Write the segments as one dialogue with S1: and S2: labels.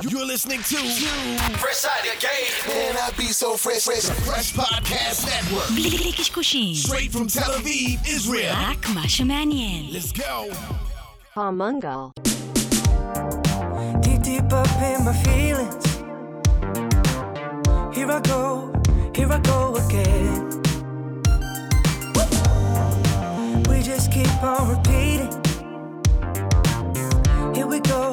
S1: You're listening to Fresh Out of Game. Man, I be so fresh, fresh. Fresh Podcast Network.
S2: בלי קשקושים,
S1: Straight from Tel Aviv, Israel.
S2: רק מה שמעניין.
S1: Let's go.
S3: Pomungal.
S4: Deep, deep up in my feelings. Here I go, here I go again. We just keep on repeating. Here we go,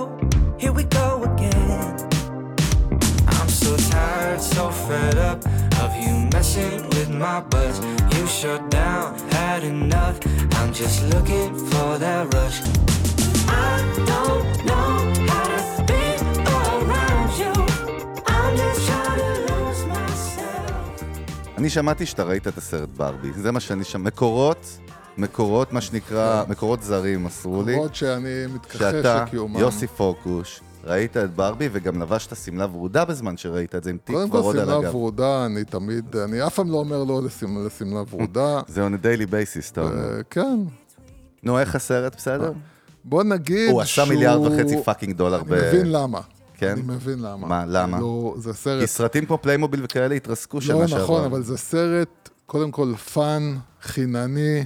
S4: So tired, so fed up of you messing with my buzz. You shut down, had enough. I'm just looking for that rush. I don't know how to be around you. I'm just trying to lose myself.
S5: אני שמעתי שאתה ראית את הסרט ברבי, זה מה שאני שם. מקורות, מקורות, מה שנקרא, מקורות זרים מסרו לי.
S6: למרות שאני מתכחש
S5: שאתה,
S6: לקיומם.
S5: יוסי פורקוש, ראית את ברבי וגם לבשת שמלה ורודה בזמן שראית את זה עם תיק
S6: קודם כל
S5: ורוד על
S6: שמלה
S5: הגב.
S6: ורודה, אני תמיד, אני אף פעם לא אומר לא לשמלה ורודה.
S5: זה on a daily basis, אתה אומר.
S6: אה, כן.
S5: נו, איך הסרט, בסדר?
S6: בוא נגיד
S5: הוא עשה
S6: שהוא-
S5: מיליארד וחצי fucking דולר ב...
S6: אני מבין למה.
S5: כן?
S6: אני מבין למה.
S5: מה, למה?
S6: לא, זה
S5: כי
S6: סרט...
S5: סרטים כמו פליימוביל וכאלה התרסקו שנה
S6: לא
S5: שעברה.
S6: נכון, אבל זה סרט, קודם כל fun, חינני.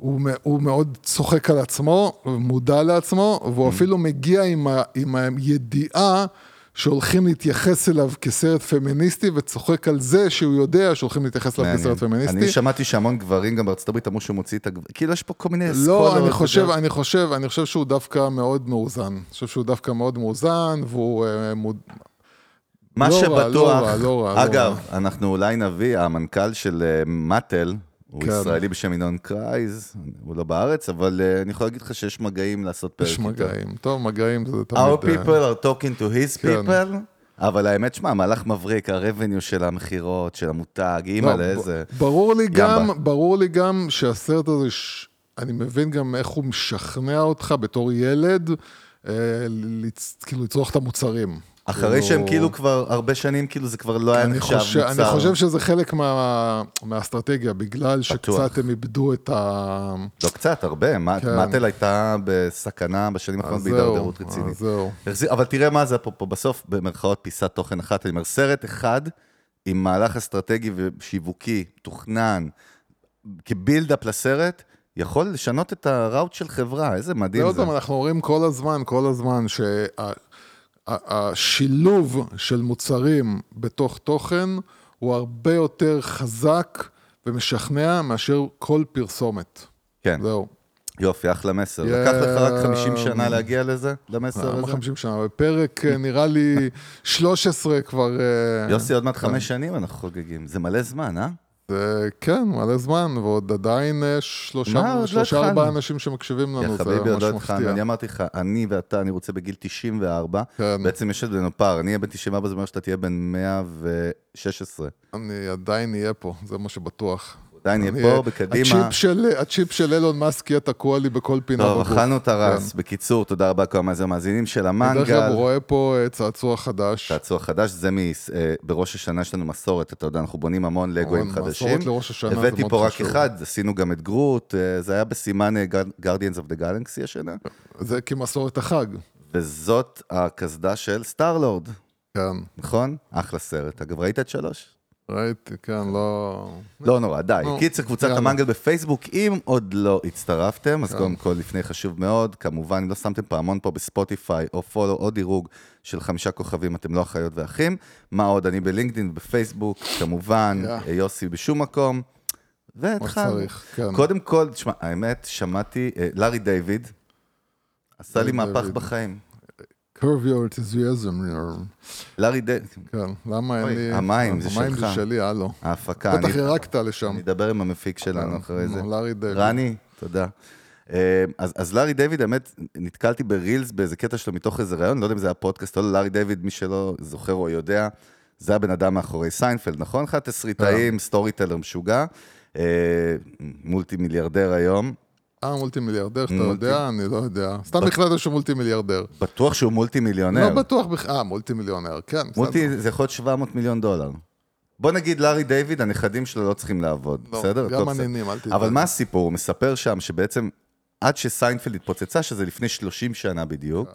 S6: הוא, הוא מאוד צוחק על עצמו, מודע לעצמו,
S5: אממ.
S6: והוא אפילו מגיע עם, ה, עם הידיעה שהולכים להתייחס אליו כסרט פמיניסטי, וצוחק על זה שהוא יודע שהולכים להתייחס אליו. כסרט פמיניסטי.
S5: אני שמעתי שהמון גברים גם בארצות הברית אמרו שהוא מוציא את הגברים, כאילו יש פה כל מיני
S6: לא,
S5: אסכולות.
S6: אני
S5: אתה
S6: חושב. אני חושב, אני חושב שהוא דווקא מאוד מאוזן. אני חושב שהוא דווקא מאוד מאוזן, והוא אה, מוד...
S5: מה
S6: לא רע,
S5: שבטוח,
S6: לא רע, לא רע, לא
S5: אגב,
S6: רע.
S5: אנחנו אולי נביא, המנכ"ל של אה, מאטל, הוא
S6: כן.
S5: ישראלי בשם ינון קרייז, הוא לא בארץ, אבל אה, אני יכול להגיד לך שיש מגעים לעשות פרק
S6: יש. מגעים. טוב, מגעים זה תמיד...
S5: Our
S6: אה,
S5: people are talking to his
S6: כן.
S5: people, אבל האמת, שמע, מהלך מבריק, הרבניו של המכירות, של המותג, אימא
S6: לא,
S5: לאיזה...
S6: ברור לי. גם, ברור לי גם שהסרט הזה, ש... אני מבין גם איך הוא משכנע אותך בתור ילד, אה, לצ... כאילו לצרוך את המוצרים.
S5: אחרי שהם כאילו כבר הרבה שנים, כאילו זה כבר לא היה
S6: אני
S5: נחשב
S6: חושב,
S5: מוצר.
S6: אני חושב שזה חלק מה, מהאסטרטגיה, בגלל
S5: בטוח.
S6: שקצת הם איבדו את ה...
S5: לא קצת, הרבה.
S6: כן.
S5: מאטל הייתה בסכנה בשנים האחרונות
S6: אז זהו,
S5: בהידרדרות
S6: אז
S5: רצינית.
S6: זהו.
S5: החזיר- אבל תראה מה זה פה, פה בסוף, במרכאות פיסת תוכן אחת, אני אומר, סרט אחד עם מהלך אסטרטגי ושיווקי, תוכנן, כ build-up לסרט, יכול לשנות את הראוט של חברה, איזה מדהים
S6: ועוד
S5: זה.
S6: פעם, אנחנו אומרים כל הזמן, כל הזמן, שהשילוב של מוצרים בתוך תוכן הוא הרבה יותר חזק ומשכנע מאשר כל פרסומת.
S5: כן,
S6: זהו.
S5: יופי, אחלה מסר.
S6: Yeah.
S5: לקח לך רק 50 שנה להגיע לזה, למסר
S6: למה
S5: הזה?
S6: 50 שנה? בפרק אה, נראה לי 13 כבר... אה,
S5: יוסי, עוד מעט חמש שנים אנחנו חוגגים, זה מלא זמן, אה?
S6: זה כן, מלא זמן, ועוד עדיין אה, שלושה,
S5: לא
S6: שלושה. ארבעה אנשים שמקשיבים לנו,
S5: יא
S6: זה
S5: חביבי, עוד
S6: ממש
S5: לא התחלנו,
S6: מפתיע.
S5: אני אמרתי לך, אני ואתה, אני רוצה בגיל 94,
S6: כן.
S5: בעצם יש לנו פער, אני אהיה בן 94, זה אומר שאתה תהיה בן 116.
S6: אני עדיין אהיה פה, זה מה שבטוח.
S5: עדיין
S6: אני-
S5: נהיה פה, בקדימה.
S6: הצ'יפ של, הצ'יפ של אילון מאסק יהיה תקוע לי בכל פינה
S5: טוב. אכלנו את הרס.
S6: כן.
S5: בקיצור, תודה רבה לכל המאזינים של המנגל.
S6: הוא רואה פה אה, צעצוע חדש.
S5: צעצוע חדש, זה. אה, בראש השנה יש לנו מסורת, אתה יודע, אנחנו בונים המון לגויים חדשים.
S6: מסורת לראש השנה, זה
S5: הבאתי
S6: מאוד
S5: פה רק
S6: חשוב.
S5: אחד, עשינו גם את גרוט, אה, זה היה בסימן אה, Guardians of the Galaxy השנה,
S6: זה כמסורת החג.
S5: וזאת הקסדה של סטארלורד,
S6: כן,
S5: נכון? אחלה סרט. אגב, ראית את שלוש?
S6: ראיתי, כן, לא...
S5: לא נורא, די.
S6: נו,
S5: קיצר, קבוצת. המנגל בפייסבוק, אם עוד לא הצטרפתם,
S6: כן.
S5: אז קודם כל, לפני חשוב מאוד, כמובן, אם לא שמתם פעמון פה בספוטיפיי, או פולו, או דירוג של חמישה כוכבים, אתם לא אחיות ואחים. מה עוד? אני בלינקדאין, בפייסבוק, כמובן,
S6: יא.
S5: יוסי בשום מקום. והתחלנו.
S6: כן.
S5: קודם כל, תשמע, האמת, שמעתי, אה, לארי דיוויד, עשה לי מהפך. בחיים.
S6: Curve your enthusiasm.
S5: לארי דיוויד,
S6: כן, למה אין לי...
S5: המים זה
S6: המים זה
S5: שלך.
S6: שלי, הלו.
S5: ההפקה.
S6: בטח ירקת לשם.
S5: אני אדבר עם המפיק שלנו אחרי זה.
S6: לארי דיוויד.
S5: רני, תודה. אה, אז, אז לארי דיוויד, האמת, נתקלתי ב reels באיזה קטע שלו מתוך איזה ראיון, לא יודע אם זה היה פודקאסט או לא, לארי דיוויד, מי שלא זוכר או יודע, זה הבן אדם מאחורי סיינפלד, נכון? אחד תסריטאים, storyteller משוגע, אה, multi מיליארדר היום.
S6: אה, multi מיליארדר, שאתה יודע? אני לא יודע. סתם החלטת שהוא multi מיליארדר.
S5: בטוח שהוא multi מיליונר.
S6: לא בטוח בכלל. אה, multi מיליונר, כן. multi.
S5: זה יכול להיות 700 מיליון דולר. בוא נגיד לארי דיוויד, הנכדים שלו לא צריכים לעבוד,
S6: לא,
S5: בסדר?
S6: גם. הנינים, אל תדאג.
S5: אבל מה הסיפור? הוא מספר שם שבעצם עד שסיינפלד התפוצצה, שזה לפני 30 שנה בדיוק.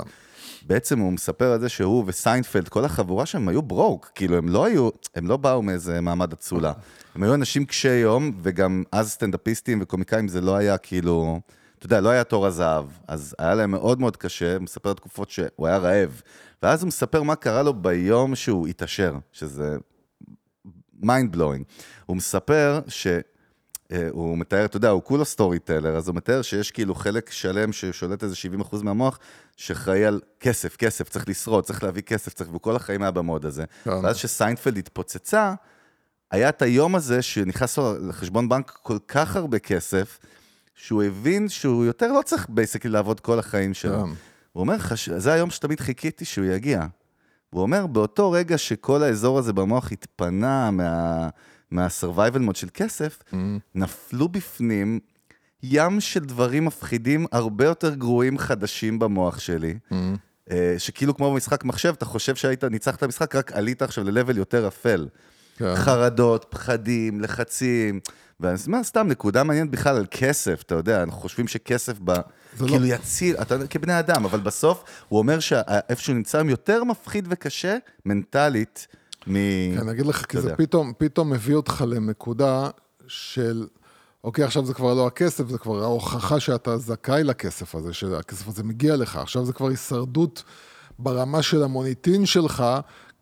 S5: בעצם הוא מספר על זה שהוא וסיינפלד, כל החבורה שם היו broke, כאילו הם לא היו, הם לא באו מאיזה מעמד אצולה. הם היו אנשים קשי יום, וגם אז סטנדאפיסטים וקומיקאים זה לא היה כאילו, אתה יודע, לא היה תור הזהב. אז היה להם מאוד מאוד קשה, הוא מספר תקופות שהוא היה רעב. ואז הוא מספר מה קרה לו ביום שהוא התעשר, שזה mind blowing. הוא מספר ש... אה, הוא מתאר, אתה יודע, הוא כולו storyteller, אז הוא מתאר שיש כאילו חלק שלם ששולט איזה 70% מהמוח, שאחראי על כסף, כסף, צריך לשרוד, צריך להביא כסף, צריך, והוא כל החיים היה במוד הזה.
S6: כן.
S5: ואז שסיינפלד התפוצצה, היה את היום הזה שנכנס לו לחשבון בנק כל כך הרבה כסף, שהוא הבין שהוא יותר לא צריך basically לעבוד כל החיים שלו.
S6: כן.
S5: הוא אומר, חש... זה היום שתמיד חיכיתי שהוא יגיע. הוא אומר, באותו רגע שכל האזור הזה במוח התפנה מה... מה-survival mode של כסף,
S6: Mm-hmm.
S5: נפלו בפנים ים של דברים מפחידים הרבה יותר גרועים חדשים במוח שלי.
S6: Mm-hmm.
S5: אה, שכאילו כמו במשחק מחשב, אתה חושב שהיית, ניצחת במשחק, רק עלית עכשיו ל-level יותר אפל.
S6: כן.
S5: חרדות, פחדים, לחצים. ואני אומר, סתם, נקודה מעניינת בכלל על כסף, אתה יודע, אנחנו חושבים שכסף ב...
S6: זה
S5: כאילו
S6: לא-
S5: יציל, אתה יודע, כבני אדם, אבל בסוף הוא אומר שאיפה שהוא נמצא היום יותר מפחיד וקשה, מנטלית, מ...
S6: כן, אני אגיד לך, כי זה. פתאום, פתאום מביא אותך לנקודה של, אוקיי, עכשיו זה כבר לא הכסף, זה כבר ההוכחה שאתה זכאי לכסף הזה, שהכסף הזה מגיע לך. עכשיו זה כבר הישרדות ברמה של המוניטין שלך,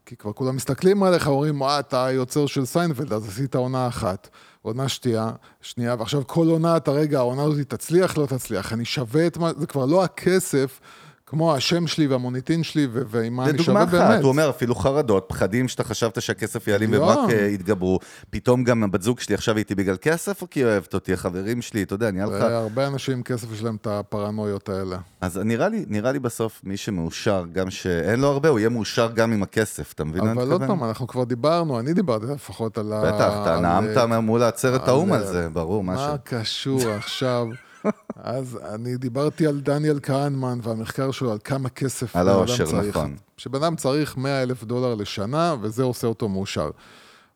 S6: כי כבר כולם מסתכלים עליך, אומרים, אה, אתה היוצר של סיינפלד, אז עשית עונה אחת, עונה שתייה, שנייה, ועכשיו כל עונה, אתה רגע, העונה הזאת תצליח, לא תצליח, אני שווה את מה, זה כבר לא הכסף. כמו השם שלי והמוניטין שלי, ועם מה
S5: זה
S6: אני שווה
S5: אחת,
S6: באמת.
S5: הוא אומר, אפילו חרדות, פחדים שאתה חשבת שהכסף יעלים והם
S6: לא.
S5: רק אה, יתגברו. פתאום גם הבת זוג שלי עכשיו איתי בגלל כסף, או כי היא אוהבת אותי, החברים שלי, אתה יודע, נהיה לך...
S6: והרבה אנשים עם כסף יש להם את הפרנויות האלה.
S5: אז נראה לי, נראה לי בסוף, מי שמאושר, גם שאין לו הרבה, הוא יהיה מאושר גם עם הכסף, אתה מבין
S6: אבל עוד
S5: מתכוון?
S6: פעם, אנחנו כבר דיברנו, אני דיברתי לפחות על ה...
S5: בטח, אתה נאמת מול עצרת האו"ם
S6: על
S5: זה, ברור, משהו.
S6: מה קשור עכשיו? אז אני דיברתי על דניאל כהנמן והמחקר שלו על כמה כסף
S5: על
S6: בן אדם
S5: העושר,
S6: צריך.
S5: נכון.
S6: שבן אדם צריך 100 אלף דולר לשנה, וזה עושה אותו מאושר.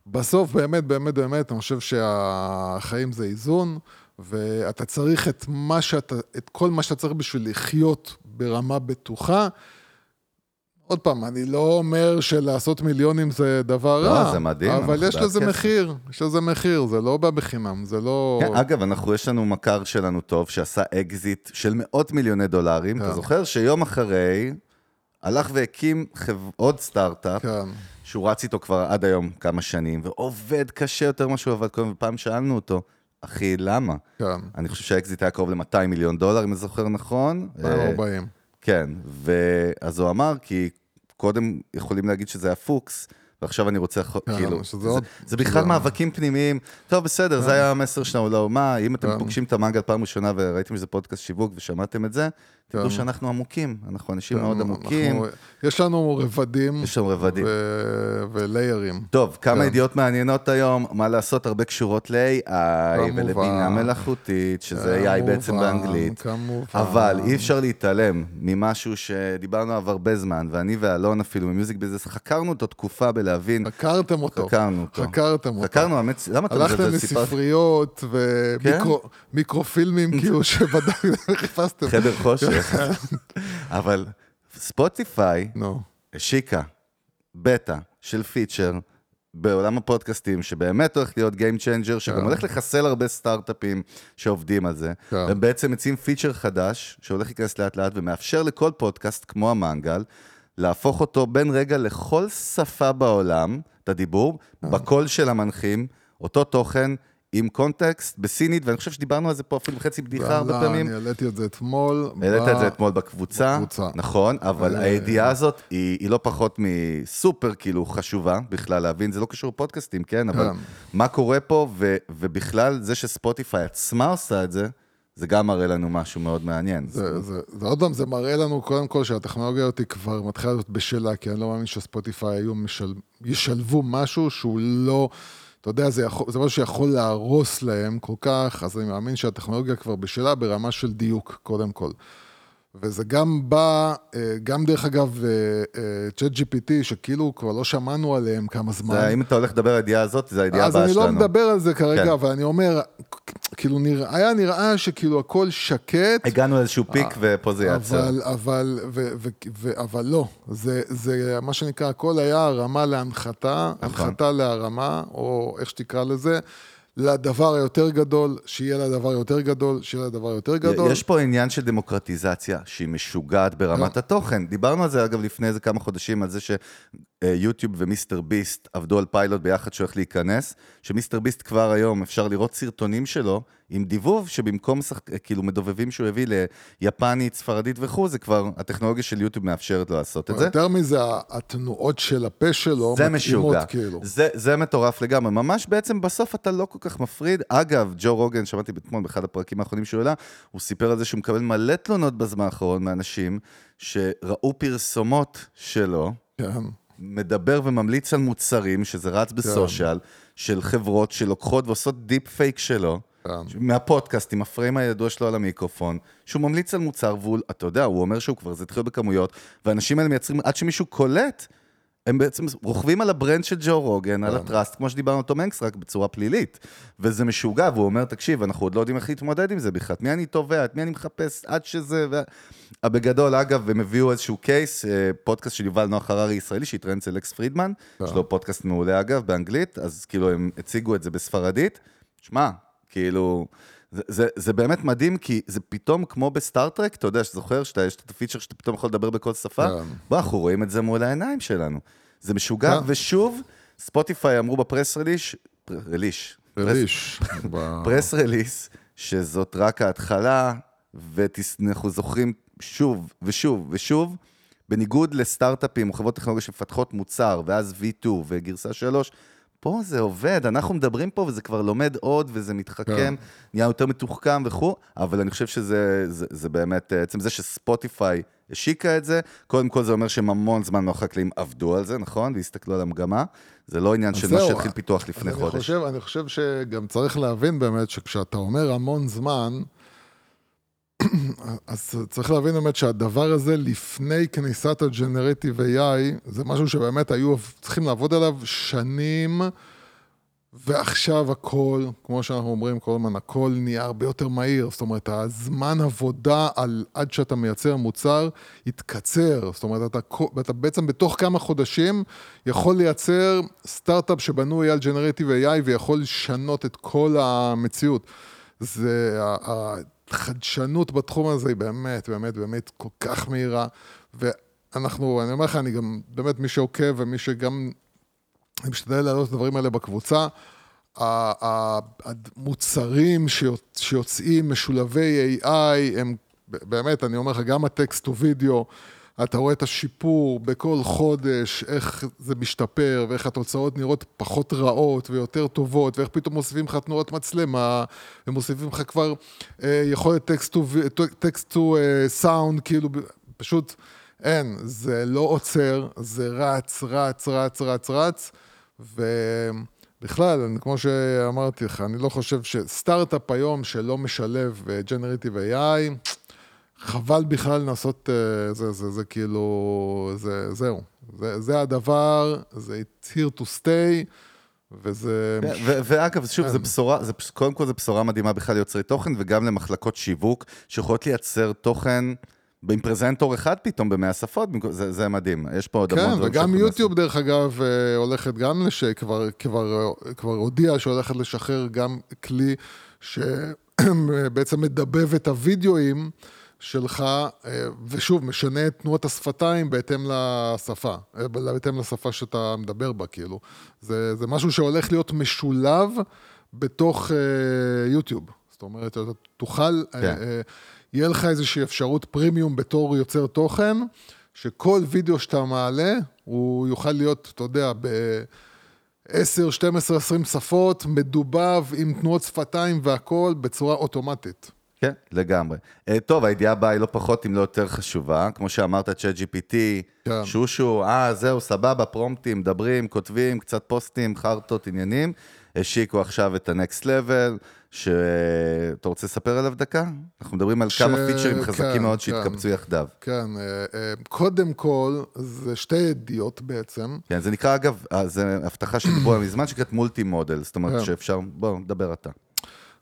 S6: בסוף, באמת, באמת, באמת, אני חושב שהחיים זה איזון, ואתה צריך את מה שאתה, את כל מה שאתה צריך בשביל לחיות ברמה בטוחה. עוד פעם, אני לא אומר שלעשות מיליונים זה דבר
S5: לא,
S6: רע,
S5: זה מדהים,
S6: אבל יש לזה
S5: כסף.
S6: מחיר, יש לזה מחיר, זה לא בא בחינם, זה לא...
S5: כן, אגב, אנחנו, יש לנו מכר שלנו טוב, שעשה אקזיט של מאות מיליוני דולרים. אתה
S6: כן.
S5: זוכר שיום אחרי, הלך והקים חב- עוד סטארט-אפ,
S6: כן,
S5: שהוא רץ איתו כבר עד היום כמה שנים, ועובד קשה יותר ממה שהוא עבד קודם, ופעם שאלנו אותו, אחי, למה?
S6: כן,
S5: אני חושב שהאקזיט היה קרוב ל-200 מיליון דולר, אם אני זוכר נכון. אה,
S6: 240.
S5: כן, ואז הוא אמר, כי קודם יכולים להגיד שזה היה פוקס, ועכשיו אני רוצה,
S6: כן,
S5: כאילו, זה,
S6: עוד-
S5: זה בכלל
S6: שזה-
S5: מאבקים פנימיים. טוב, בסדר, זה היה המסר שלנו לאומה, אם אתם
S6: כן.
S5: פוגשים את המנגל פעם ראשונה וראיתם שזה פודקאסט שיווק ושמעתם את זה, תדעו. שאנחנו עמוקים, אנחנו אנשים
S6: כן,
S5: מאוד עמוקים,
S6: יש לנו רבדים
S5: יש לנו רבדים.
S6: וליירים.
S5: טוב, כמה
S6: כן.
S5: ידיעות מעניינות היום, מה לעשות, הרבה קשורות ל-AI. ולבינה מלאכותית, שזה AI בעצם באנגלית.
S6: כמובן.
S5: אבל אי אפשר להתעלם ממשהו שדיברנו עליו הרבה זמן, ואני ואלון אפילו ממיוזיק ביזנס חקרנו אותו תקופה בלהבין,
S6: חקרתם אותו.
S5: חקרנו אותו.
S6: חקרתם אותו.
S5: חקרנו, האמת, למה אתה
S6: הלכתם
S5: מזלזל? סיפרתי-
S6: לספריות
S5: כן?
S6: ומיקרופילמים, כאילו שבדקתם, חיפשתם.
S5: חדר חושך. אבל ספוטיפיי השיקה בטא של feature בעולם הפודקאסטים, שבאמת הולך להיות Game Changer, שגם
S6: כן.
S5: הולך לחסל הרבה סטארט-אפים שעובדים על זה.
S6: כן.
S5: הם בעצם מציעים feature חדש, שהולך להיכנס לאט לאט, ומאפשר לכל פודקאסט, כמו המנגל, להפוך אותו בין רגע לכל שפה בעולם, את הדיבור,
S6: כן.
S5: בקול של המנחים, אותו תוכן. עם קונטקסט בסינית, ואני חושב שדיברנו על זה פה אפילו חצי בדיחה הרבה פעמים.
S6: אני העליתי את זה אתמול.
S5: העלית את זה אתמול בקבוצה,
S6: בקבוצה.
S5: נכון, אבל
S6: אה,
S5: הידיעה הזאת היא, היא לא פחות מסופר כאילו חשובה בכלל להבין, זה לא קשור לפודקאסטים, כן, אבל
S6: כן.
S5: מה קורה פה, ו, ובכלל זה שספוטיפיי עצמה עושה את זה, זה גם מראה לנו משהו מאוד מעניין.
S6: זה, זה, זה עוד פעם, זה מראה לנו קודם כל שהטכנולוגיה הזאת כבר מתחילה להיות בשלה, כי אני לא מאמין שספוטיפיי היו משל... ישלבו משהו שהוא לא, אתה יודע, זה, יכול, זה משהו שיכול להרוס להם כל כך, אז אני מאמין שהטכנולוגיה כבר בשלה ברמה של דיוק, קודם כל. וזה גם בא, אה, גם דרך אגב, צ'אט GPT, שכאילו כבר לא שמענו עליהם כמה זמן.
S5: זה, אם אתה הולך לדבר על הידיעה הזאת, זה הידיעה
S6: אז
S5: הבאה
S6: אני
S5: שלנו.
S6: לא מדבר על זה כרגע,
S5: כן.
S6: אבל אני אומר, כאילו, נראה- היה נראה שכאילו הכל שקט.
S5: הגענו לאיזשהו פיק ופה זה ייעצר.
S6: אבל, אבל, ו, ו, ו, אבל לא, זה, זה מה שנקרא, הכל היה הרמה להנחתה,
S5: נכון.
S6: הנחתה להרמה, או איך שתקרא לזה, לדבר היותר גדול, שיהיה לדבר יותר גדול, שיהיה לדבר יותר גדול.
S5: יש פה עניין של דמוקרטיזציה שהיא משוגעת ברמת
S6: לא.
S5: התוכן. דיברנו על זה, אגב, לפני איזה כמה חודשים, על זה שיוטיוב ומיסטר ביסט עבדו על פיילוט ביחד שהולך להיכנס, שמיסטר ביסט כבר היום, אפשר לראות סרטונים שלו עם דיבוב, שבמקום שח... כאילו מדובבים שהוא הביא ליפנית, ספרדית וכו', זה כבר, הטכנולוגיה של יוטיוב מאפשרת לו לעשות את זה.
S6: יותר מזה, התנועות של הפה שלו
S5: זה
S6: מתאימות
S5: משוגע.
S6: כאילו.
S5: זה, זה מטורף לגמרי. ממש בעצם בסוף אתה לא כל כך מפריד. אגב, ג'ו רוגן, שמעתי אתמול באחד הפרקים האחרונים שהוא העלה, הוא סיפר על זה שהוא מקבל מלא תלונות בזמן האחרון מאנשים שראו פרסומות שלו,
S6: כן.
S5: מדבר וממליץ על מוצרים, שזה רץ ב social, של חברות שלוקחות ועושות deep fake שלו.
S6: כן.
S5: מהפודקאסט, עם ה frame הידוע שלו על המיקרופון, שהוא ממליץ על מוצר, והוא, אתה יודע, הוא אומר שהוא כבר, זה התחיל בכמויות, והאנשים האלה מייצרים, עד שמישהו קולט, הם בעצם רוכבים על ה brand של ג'ו רוגן, על ה trust, כמו שדיברנו על טום הנקס, רק בצורה פלילית. וזה משוגע, והוא אומר, תקשיב, אנחנו עוד לא יודעים איך להתמודד עם זה בכלל, את מי אני תובע, את מי אני מחפש, עד שזה... ו... בגדול, אגב, הם הביאו איזשהו case, אה, פודקאסט של יובל נוח הררי ישראלי, שהתראיין אצל לקס פרידמן, יש לו פודקאסט מעולה אגב, באנגלית, אז כאילו הם הציגו את זה בספרדית. שמע, כאילו, זה, זה, זה באמת מדהים, כי זה פתאום כמו בסטאר טרק, אתה יודע, שזוכר שאתה, יש את ה feature שאתה פתאום יכול לדבר בכל שפה?
S6: כן.
S5: בוא, אנחנו רואים את זה מול העיניים שלנו. זה משוגע,
S6: כן.
S5: ושוב, ספוטיפיי אמרו ב press relish,
S6: relish, relish.
S5: press release, שזאת רק ההתחלה, ואנחנו זוכרים שוב ושוב ושוב, בניגוד לסטארט-אפים או חברות טכנולוגיה שמפתחות מוצר, ואז V2 וגרסה 3, פה זה עובד, אנחנו מדברים פה וזה כבר לומד עוד וזה מתחכם,
S6: כן.
S5: נהיה יותר מתוחכם וכו', אבל אני חושב שזה זה, זה באמת, אה, עצם זה שספוטיפיי השיקה את זה, קודם כל זה אומר שהם המון זמן מהחקלאים עבדו על זה, נכון? והסתכלו על המגמה. זה לא עניין של מה שהתחיל פיתוח לפני
S6: אני
S5: חודש.
S6: חושב, אני חושב שגם צריך להבין באמת שכשאתה אומר המון זמן, אז צריך להבין באמת שהדבר הזה לפני כניסת ה-Generative AI, זה משהו שבאמת היו צריכים לעבוד עליו שנים, ועכשיו הכל, כמו שאנחנו אומרים כל הזמן, הכל נהיה הרבה יותר מהיר. זאת אומרת, הזמן עבודה על עד שאתה מייצר מוצר התקצר. זאת אומרת, אתה, אתה בעצם בתוך כמה חודשים יכול לייצר סטארט-אפ שבנוי על Generative AI ויכול לשנות את כל המציאות. זה, החדשנות בתחום הזה היא באמת, באמת, באמת כל כך מהירה. ואנחנו, אני אומר לך, אני גם, באמת, מי שעוקב ומי שגם משתדל להעלות את הדברים האלה בקבוצה. המוצרים שיוצ- שיוצאים משולבי AI הם באמת, אני אומר לך, גם ה text to video, אתה רואה את השיפור בכל חודש, איך זה משתפר, ואיך התוצאות נראות פחות רעות ויותר טובות, ואיך פתאום מוסיפים לך תנועות מצלמה, ומוסיפים לך כבר אה, יכולת text to, sound, כאילו, פשוט אין, זה לא עוצר, זה רץ, רץ, רץ, רץ, רץ, ובכלל, אני- כמו שאמרתי לך, אני לא חושב שסטארט-אפ היום שלא משלב אה, Generative AI, חבל בכלל לנסות, אה, זה, זה, זה כאילו, זה, זהו. זה, זה הדבר, זה it's here to stay, וזה...
S5: כן, ו- ואגב, שוב, זה בשורה, זה, קודם כל זו בשורה מדהימה בכלל ליוצרי תוכן, וגם למחלקות שיווק, שיכולות לייצר תוכן עם פרזנטור אחד פתאום במאה שפות, זה, זה מדהים. יש פה עוד המון
S6: כן,
S5: דברים
S6: וגם
S5: שיכולים
S6: יוטיוב, דרך אגב, אה, הולכת גם לש... כבר, כבר, כבר הודיעה שהולכת לשחרר גם כלי שבעצם מדבב את הוידאוים שלך, אה, ושוב, משנה את תנועות השפתיים בהתאם לשפה, אה, בהתאם לשפה שאתה מדבר בה, כאילו. זה, זה משהו שהולך להיות משולב בתוך אה, יוטיוב. זאת אומרת, אתה תוכל...
S5: כן.
S6: אה, אה, יהיה לך איזושהי אפשרות פרימיום בתור יוצר תוכן, שכל וידאו שאתה מעלה, הוא יוכל להיות, אתה יודע, ב-10, 12, 20 שפות, מדובב עם תנועות שפתיים והכול בצורה אוטומטית.
S5: כן, לגמרי. Uh, טוב, הידיעה הבאה היא לא פחות, אם לא יותר חשובה. כמו שאמרת, צ'אט GPT,
S6: כן.
S5: שושו, אה, זהו, סבבה, פרומפטים, מדברים, כותבים, קצת פוסטים, חרטות, עניינים. השיקו עכשיו את ה-next level, שאתה רוצה לספר עליו דקה? אנחנו מדברים על
S6: ש-
S5: כמה פיצ'רים חזקים
S6: כן,
S5: מאוד
S6: כן.
S5: שהתקבצו יחדיו.
S6: כן, אה, אה, קודם כל, זה שתי ידיעות בעצם.
S5: כן, זה נקרא, אגב, אה, זה הבטחה שדיברו עליה מזמן, שנקראת מולטי מודל, זאת אומרת
S6: כן.
S5: שאפשר, בוא, דבר אתה.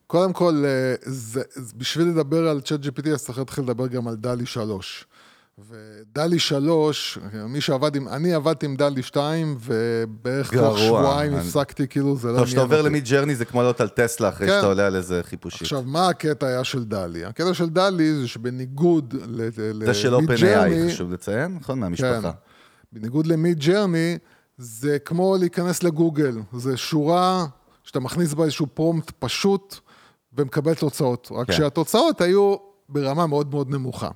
S6: קודם כל, אה, זה, בשביל לדבר על צ'אט GPT, אז צריך להתחיל לדבר גם על דלי 3. ודלי 3, מי שעבד עם, אני עבדתי עם דלי 2, ובערך תוך
S5: גרוע.
S6: שבועיים
S5: אני-
S6: הפסקתי, כאילו, זה לא
S5: טוב, כשאתה עובר. למיד ג'רני זה כמו לעלות על טסלה אחרי
S6: כן.
S5: שאתה עולה על איזה חיפושית.
S6: עכשיו, מה הקטע היה של דלי? הקטע של דלי זה שבניגוד ל- ל-
S5: זה של OpenAI, למיד
S6: ג'רני-
S5: חשוב לציין, נכון? מהמשפחה.
S6: כן. בניגוד למיד ג'רני, זה כמו להיכנס לגוגל. זה שורה שאתה מכניס בה איזשהו prompt פשוט ומקבל תוצאות. רק
S5: כן.
S6: שהתוצאות היו ברמה מאוד מאוד נמוכה.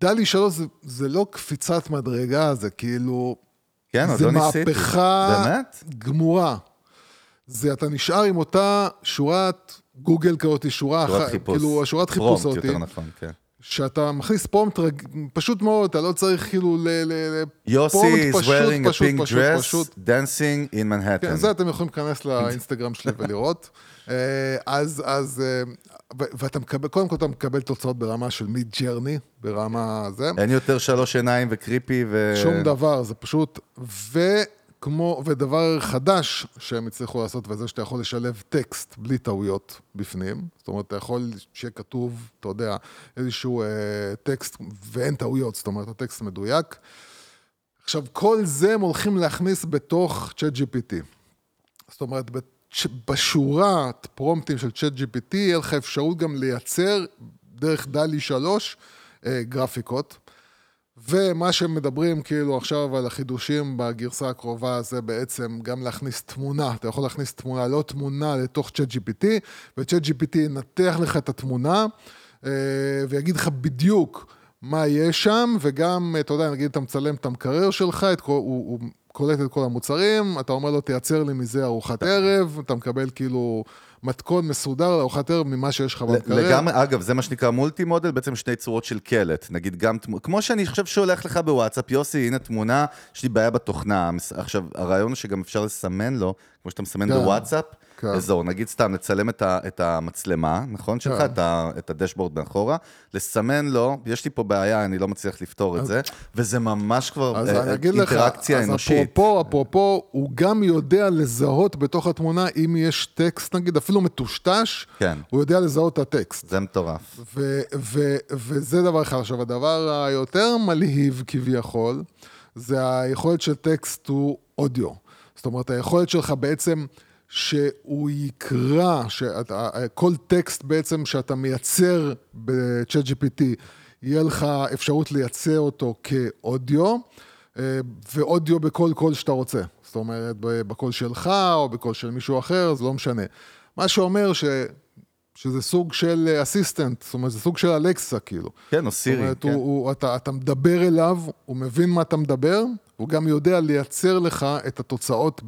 S6: דלי שלוש זה, זה לא קפיצת מדרגה, זה כאילו...
S5: כן, עוד
S6: זה
S5: לא ניסיתי.
S6: מהפכה
S5: באמת?
S6: גמורה. זה אתה נשאר עם אותה שורת גוגל כזאת, שורה אחת. כאילו השורת חיפוש
S5: פרומפט,
S6: הזאת.
S5: יותר נכון, כן.
S6: שאתה מכניס פרומפט רג... פשוט מאוד, אתה לא צריך כאילו ל... ל... ל...
S5: יוסי is
S6: פשוט,
S5: wearing a
S6: פשוט,
S5: pink
S6: פשוט,
S5: dress,
S6: פשוט.
S5: dancing in Manhattan.
S6: כן, זה אתם יכולים להיכנס לאינסטגרם שלי ולראות. אה, אז, אז, אה, ואתה מקבל, קודם כל אתה מקבל תוצאות ברמה של מיד ג'רני, ברמה זה.
S5: אין יותר שלוש עיניים וקריפי ו...
S6: שום דבר, זה פשוט, וכמו, ודבר חדש שהם הצליחו לעשות, וזה שאתה יכול לשלב טקסט בלי טעויות בפנים. זאת אומרת, אתה יכול שיהיה כתוב, אתה יודע, איזשהו אה, טקסט, ואין טעויות, זאת אומרת, הטקסט מדויק. עכשיו, כל זה הם הולכים להכניס בתוך צ'אט GPT. זאת אומרת, בשורת פרומפטים של צ'אט GPT, יהיה לך אפשרות גם לייצר דרך דלי 3 אה, גרפיקות. ומה שהם מדברים כאילו עכשיו על החידושים בגרסה הקרובה זה בעצם גם להכניס תמונה, אתה יכול להכניס תמונה, לא תמונה לתוך צ'אט GPT, וצ'אט GPT ינתח לך את התמונה אה, ויגיד לך בדיוק מה יש שם, וגם, אתה יודע, נגיד אתה מצלם את המקרר שלך, את כל, הוא, הוא קולט את כל המוצרים, אתה אומר לו תייצר לי מזה ארוחת ערב, אתה מקבל כאילו מתכון מסודר לארוחת ערב ממה שיש לך במקרר.
S5: לגמרי, אגב, זה מה שנקרא מולטי מודל, בעצם שני צורות של קלט. נגיד גם, כמו שאני חושב שהולך לך בוואטסאפ, יוסי, הנה תמונה, יש לי בעיה בתוכנה. עכשיו, הרעיון הוא שגם אפשר לסמן לו, כמו שאתה מסמן
S6: כן,
S5: בוואטסאפ,
S6: כן.
S5: אזור, נגיד סתם, לצלם את, ה, את המצלמה, נכון שלך,
S6: כן.
S5: את, ה, את הדשבורד מאחורה, לסמן לו, יש לי פה בעיה, אני לא מצליח לפתור את זה, וזה ממש כבר
S6: אז
S5: אה,
S6: אני אגיד לך,
S5: אינטראקציה
S6: אז
S5: אנושית.
S6: אפרופו, אפרופו, הוא גם יודע לזהות בתוך התמונה, אם יש טקסט, נגיד, אפילו מטושטש,
S5: כן.
S6: הוא יודע לזהות את הטקסט.
S5: זה מטורף.
S6: ו- ו- וזה דבר אחד. עכשיו, הדבר היותר מלהיב כביכול, זה היכולת של טקסט הוא אודיו. זאת אומרת, היכולת שלך בעצם שהוא יקרא, שאתה, כל טקסט בעצם שאתה מייצר ב-chat GPT, יהיה לך אפשרות לייצר אותו כאודיו, אה, ואודיו בכל קול שאתה רוצה. זאת אומרת, בקול שלך או בקול של מישהו אחר, זה לא משנה. מה שאומר ש... שזה סוג של assistant, זאת אומרת, זה סוג של אלקסה, כאילו.
S5: כן, או
S6: זאת
S5: סירי,
S6: אומרת,
S5: כן.
S6: הוא, הוא, אתה, אתה מדבר אליו, הוא מבין מה אתה מדבר, הוא גם יודע לייצר לך את התוצאות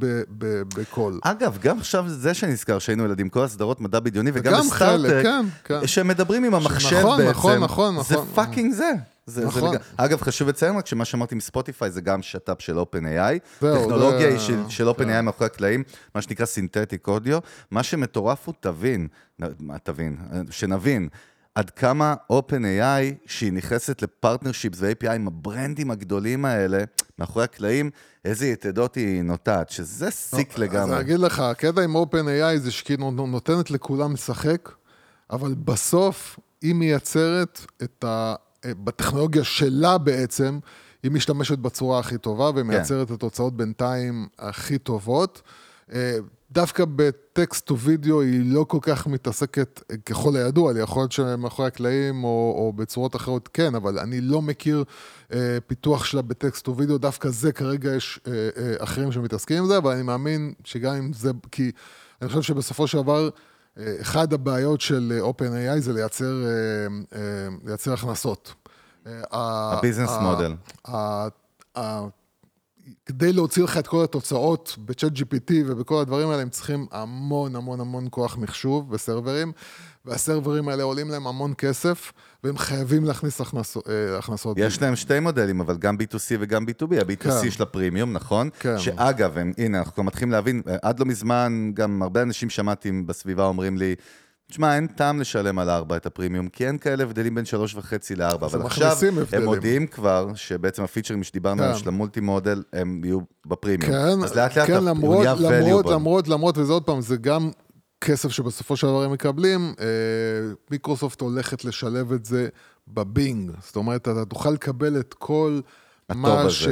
S6: בקול.
S5: אגב, גם עכשיו זה שנזכר שהיינו ילדים, כל הסדרות מדע בדיוני וגם
S6: חלק, כן, כן.
S5: שהם מדברים עם המחשב
S6: נכון,
S5: בעצם,
S6: נכון, נכון,
S5: זה
S6: נכון.
S5: fucking זה. זה, זה
S6: נכון.
S5: לג... אגב, חשוב לציין רק שמה שאמרתי עם ספוטיפיי זה גם שת"פ של OpenAI.
S6: זהו,
S5: טכנולוגיה
S6: זה-
S5: של, של OpenAI מאחורי הקלעים, מה שנקרא synthetic audio. מה שמטורף הוא, תבין, תבין, שנבין. עד כמה OpenAI, שהיא נכנסת ל partnerships ו-API עם הברנדים הגדולים האלה, מאחורי הקלעים, איזה יתדות היא נוטעת, שזה sick
S6: אז אני
S5: לגמרי.
S6: אגיד לך, הקטע עם OpenAI זה שכאילו נותנת לכולם לשחק, אבל בסוף היא מייצרת את ה... בטכנולוגיה שלה בעצם, היא משתמשת בצורה הכי טובה ומייצרת את התוצאות בינתיים הכי טובות. דווקא בטקסט או וידאו היא לא כל כך מתעסקת, אה, ככל הידוע לי, יכול להיות שמאחורי הקלעים או, או בצורות אחרות כן, אבל אני לא מכיר אה, פיתוח שלה בטקסט או וידאו, דווקא זה כרגע יש אה, אה, אחרים שמתעסקים עם זה, אבל אני מאמין שגם אם זה, כי אני חושב שבסופו של דבר, אה, אחד הבעיות של אה, OpenAI זה לייצר, אה, אה, לייצר הכנסות. אה,
S5: הביזנס מודל.
S6: כדי להוציא לך את כל התוצאות בצ'אט GPT ובכל הדברים האלה, הם צריכים המון המון המון כוח מחשוב וסרברים, והסרברים האלה עולים להם המון כסף, והם חייבים להכניס הכנסות. אה, הכנסות.
S5: יש להם שתי מודלים, אבל גם B2C וגם B2B. ה-B2C
S6: כן.
S5: של הפרימיום, נכון?
S6: כן.
S5: שאגב, הם, הנה, אנחנו כבר מתחילים להבין, אה, עד לא מזמן, גם הרבה אנשים שמעתי בסביבה אומרים לי, תשמע, אין טעם לשלם על ארבע את הפרימיום, כי אין כאלה הבדלים בין שלוש וחצי לארבע, אבל עכשיו
S6: מכניסים
S5: הם
S6: הבדלים.
S5: מודיעים כבר שבעצם הפיצ'רים שדיברנו
S6: כן.
S5: עליהם של המולטי מודל, הם יהיו בפרימיום.
S6: כן,
S5: אז לאט לאט
S6: כן,
S5: הוא
S6: למרות,
S5: נהיה
S6: למרות,
S5: valuable.
S6: למרות, למרות, וזה עוד פעם, זה גם כסף שבסופו של דבר הם מקבלים, אה, מיקרוסופט הולכת לשלב את זה בבינג. זאת אומרת, אתה תוכל לקבל את כל...
S5: הטוב הזה.
S6: ש...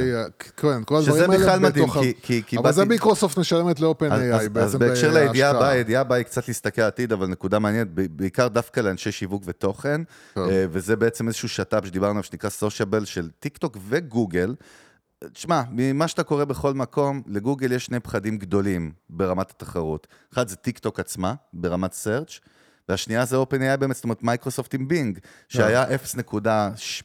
S6: כן, כל הדברים האלה
S5: בכלל מדהים,
S6: בתוך
S5: כי- כי- כי
S6: אבל זה
S5: באתי-
S6: מיקרוסופט משלמת לאופן AI
S5: אז,
S6: בעצם
S5: אז בהקשר לידיעה
S6: בהשקעה.
S5: הבאה, הידיעה הבאה היא קצת להסתכל עתיד, אבל נקודה מעניינת, בעיקר דווקא לאנשי שיווק ותוכן. אה, וזה בעצם איזשהו שת"פ שדיברנו עליו, שנקרא sociable של טיק טוק וגוגל. תשמע, ממה שאתה קורא בכל מקום, לגוגל יש שני פחדים גדולים ברמת התחרות. אחד זה טיק טוק עצמה, ברמת search, והשנייה זה OpenAI באמת, זאת אומרת מייקרוסופט עם בינג, שהיה 0 נקודה ש-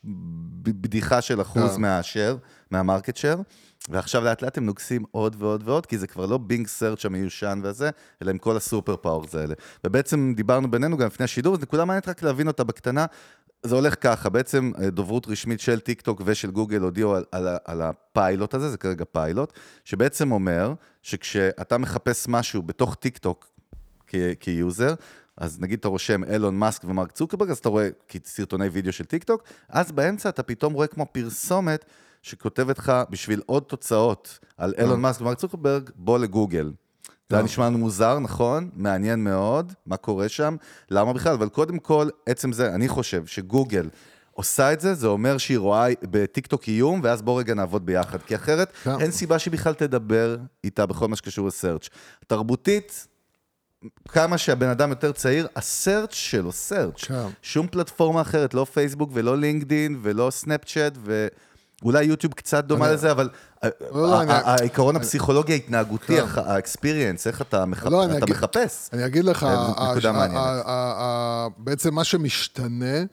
S5: ב- בדיחה של אחוז
S6: כן.
S5: מהשאר, מה market share, ועכשיו לאט לאט הם נוגסים עוד ועוד ועוד, כי זה כבר לא בינג search המיושן והזה, אלא עם כל ה super powers האלה. ובעצם דיברנו בינינו גם לפני השידור, זו נקודה מעניינת רק להבין אותה בקטנה. זה הולך ככה, בעצם אה, דוברות רשמית של טיק טוק ושל גוגל הודיעו על, על, על הפיילוט הזה, זה כרגע פיילוט, שבעצם אומר שכשאתה מחפש משהו בתוך טיק טוק כ user, אז נגיד אתה רושם אילון מאסק ומרק צוקרברג, אז אתה רואה סרטוני וידאו של טיק טוק, אז באמצע אתה פתאום רואה כמו פרסומת שכותבת לך בשביל עוד תוצאות על אילון מאסק ומרק צוקרברג, בוא לגוגל. זה היה נשמע לנו מוזר, נכון? מעניין מאוד, מה קורה שם, למה בכלל? אבל קודם כל, עצם זה, אני חושב שגוגל עושה את זה, זה אומר שהיא רואה בטיקטוק איום, ואז בוא רגע נעבוד ביחד, כי אחרת
S6: כן.
S5: אין סיבה שהיא בכלל תדבר איתה בכל מה שקשור לסרצ'. תרבותית, כמה שהבן אדם יותר צעיר, הסרצ' שלו סרצ'.
S6: כן.
S5: שום פלטפורמה אחרת, לא פייסבוק ולא לינקדין ולא סנאפצ'אט ואולי יוטיוב קצת דומה
S6: אני-
S5: לזה, אבל
S6: לא, לא,
S5: ה-
S6: אני-
S5: ה- העיקרון הפסיכולוגי ההתנהגותי,
S6: כן.
S5: האקספיריאנס, איך אתה מח-
S6: לא, אני
S5: אתה
S6: אגיד-
S5: מחפש.
S6: אני אגיד לך,
S5: אה,
S6: ה-
S5: מעניינת.
S6: ה- ה- ה- בעצם מה שמשתנה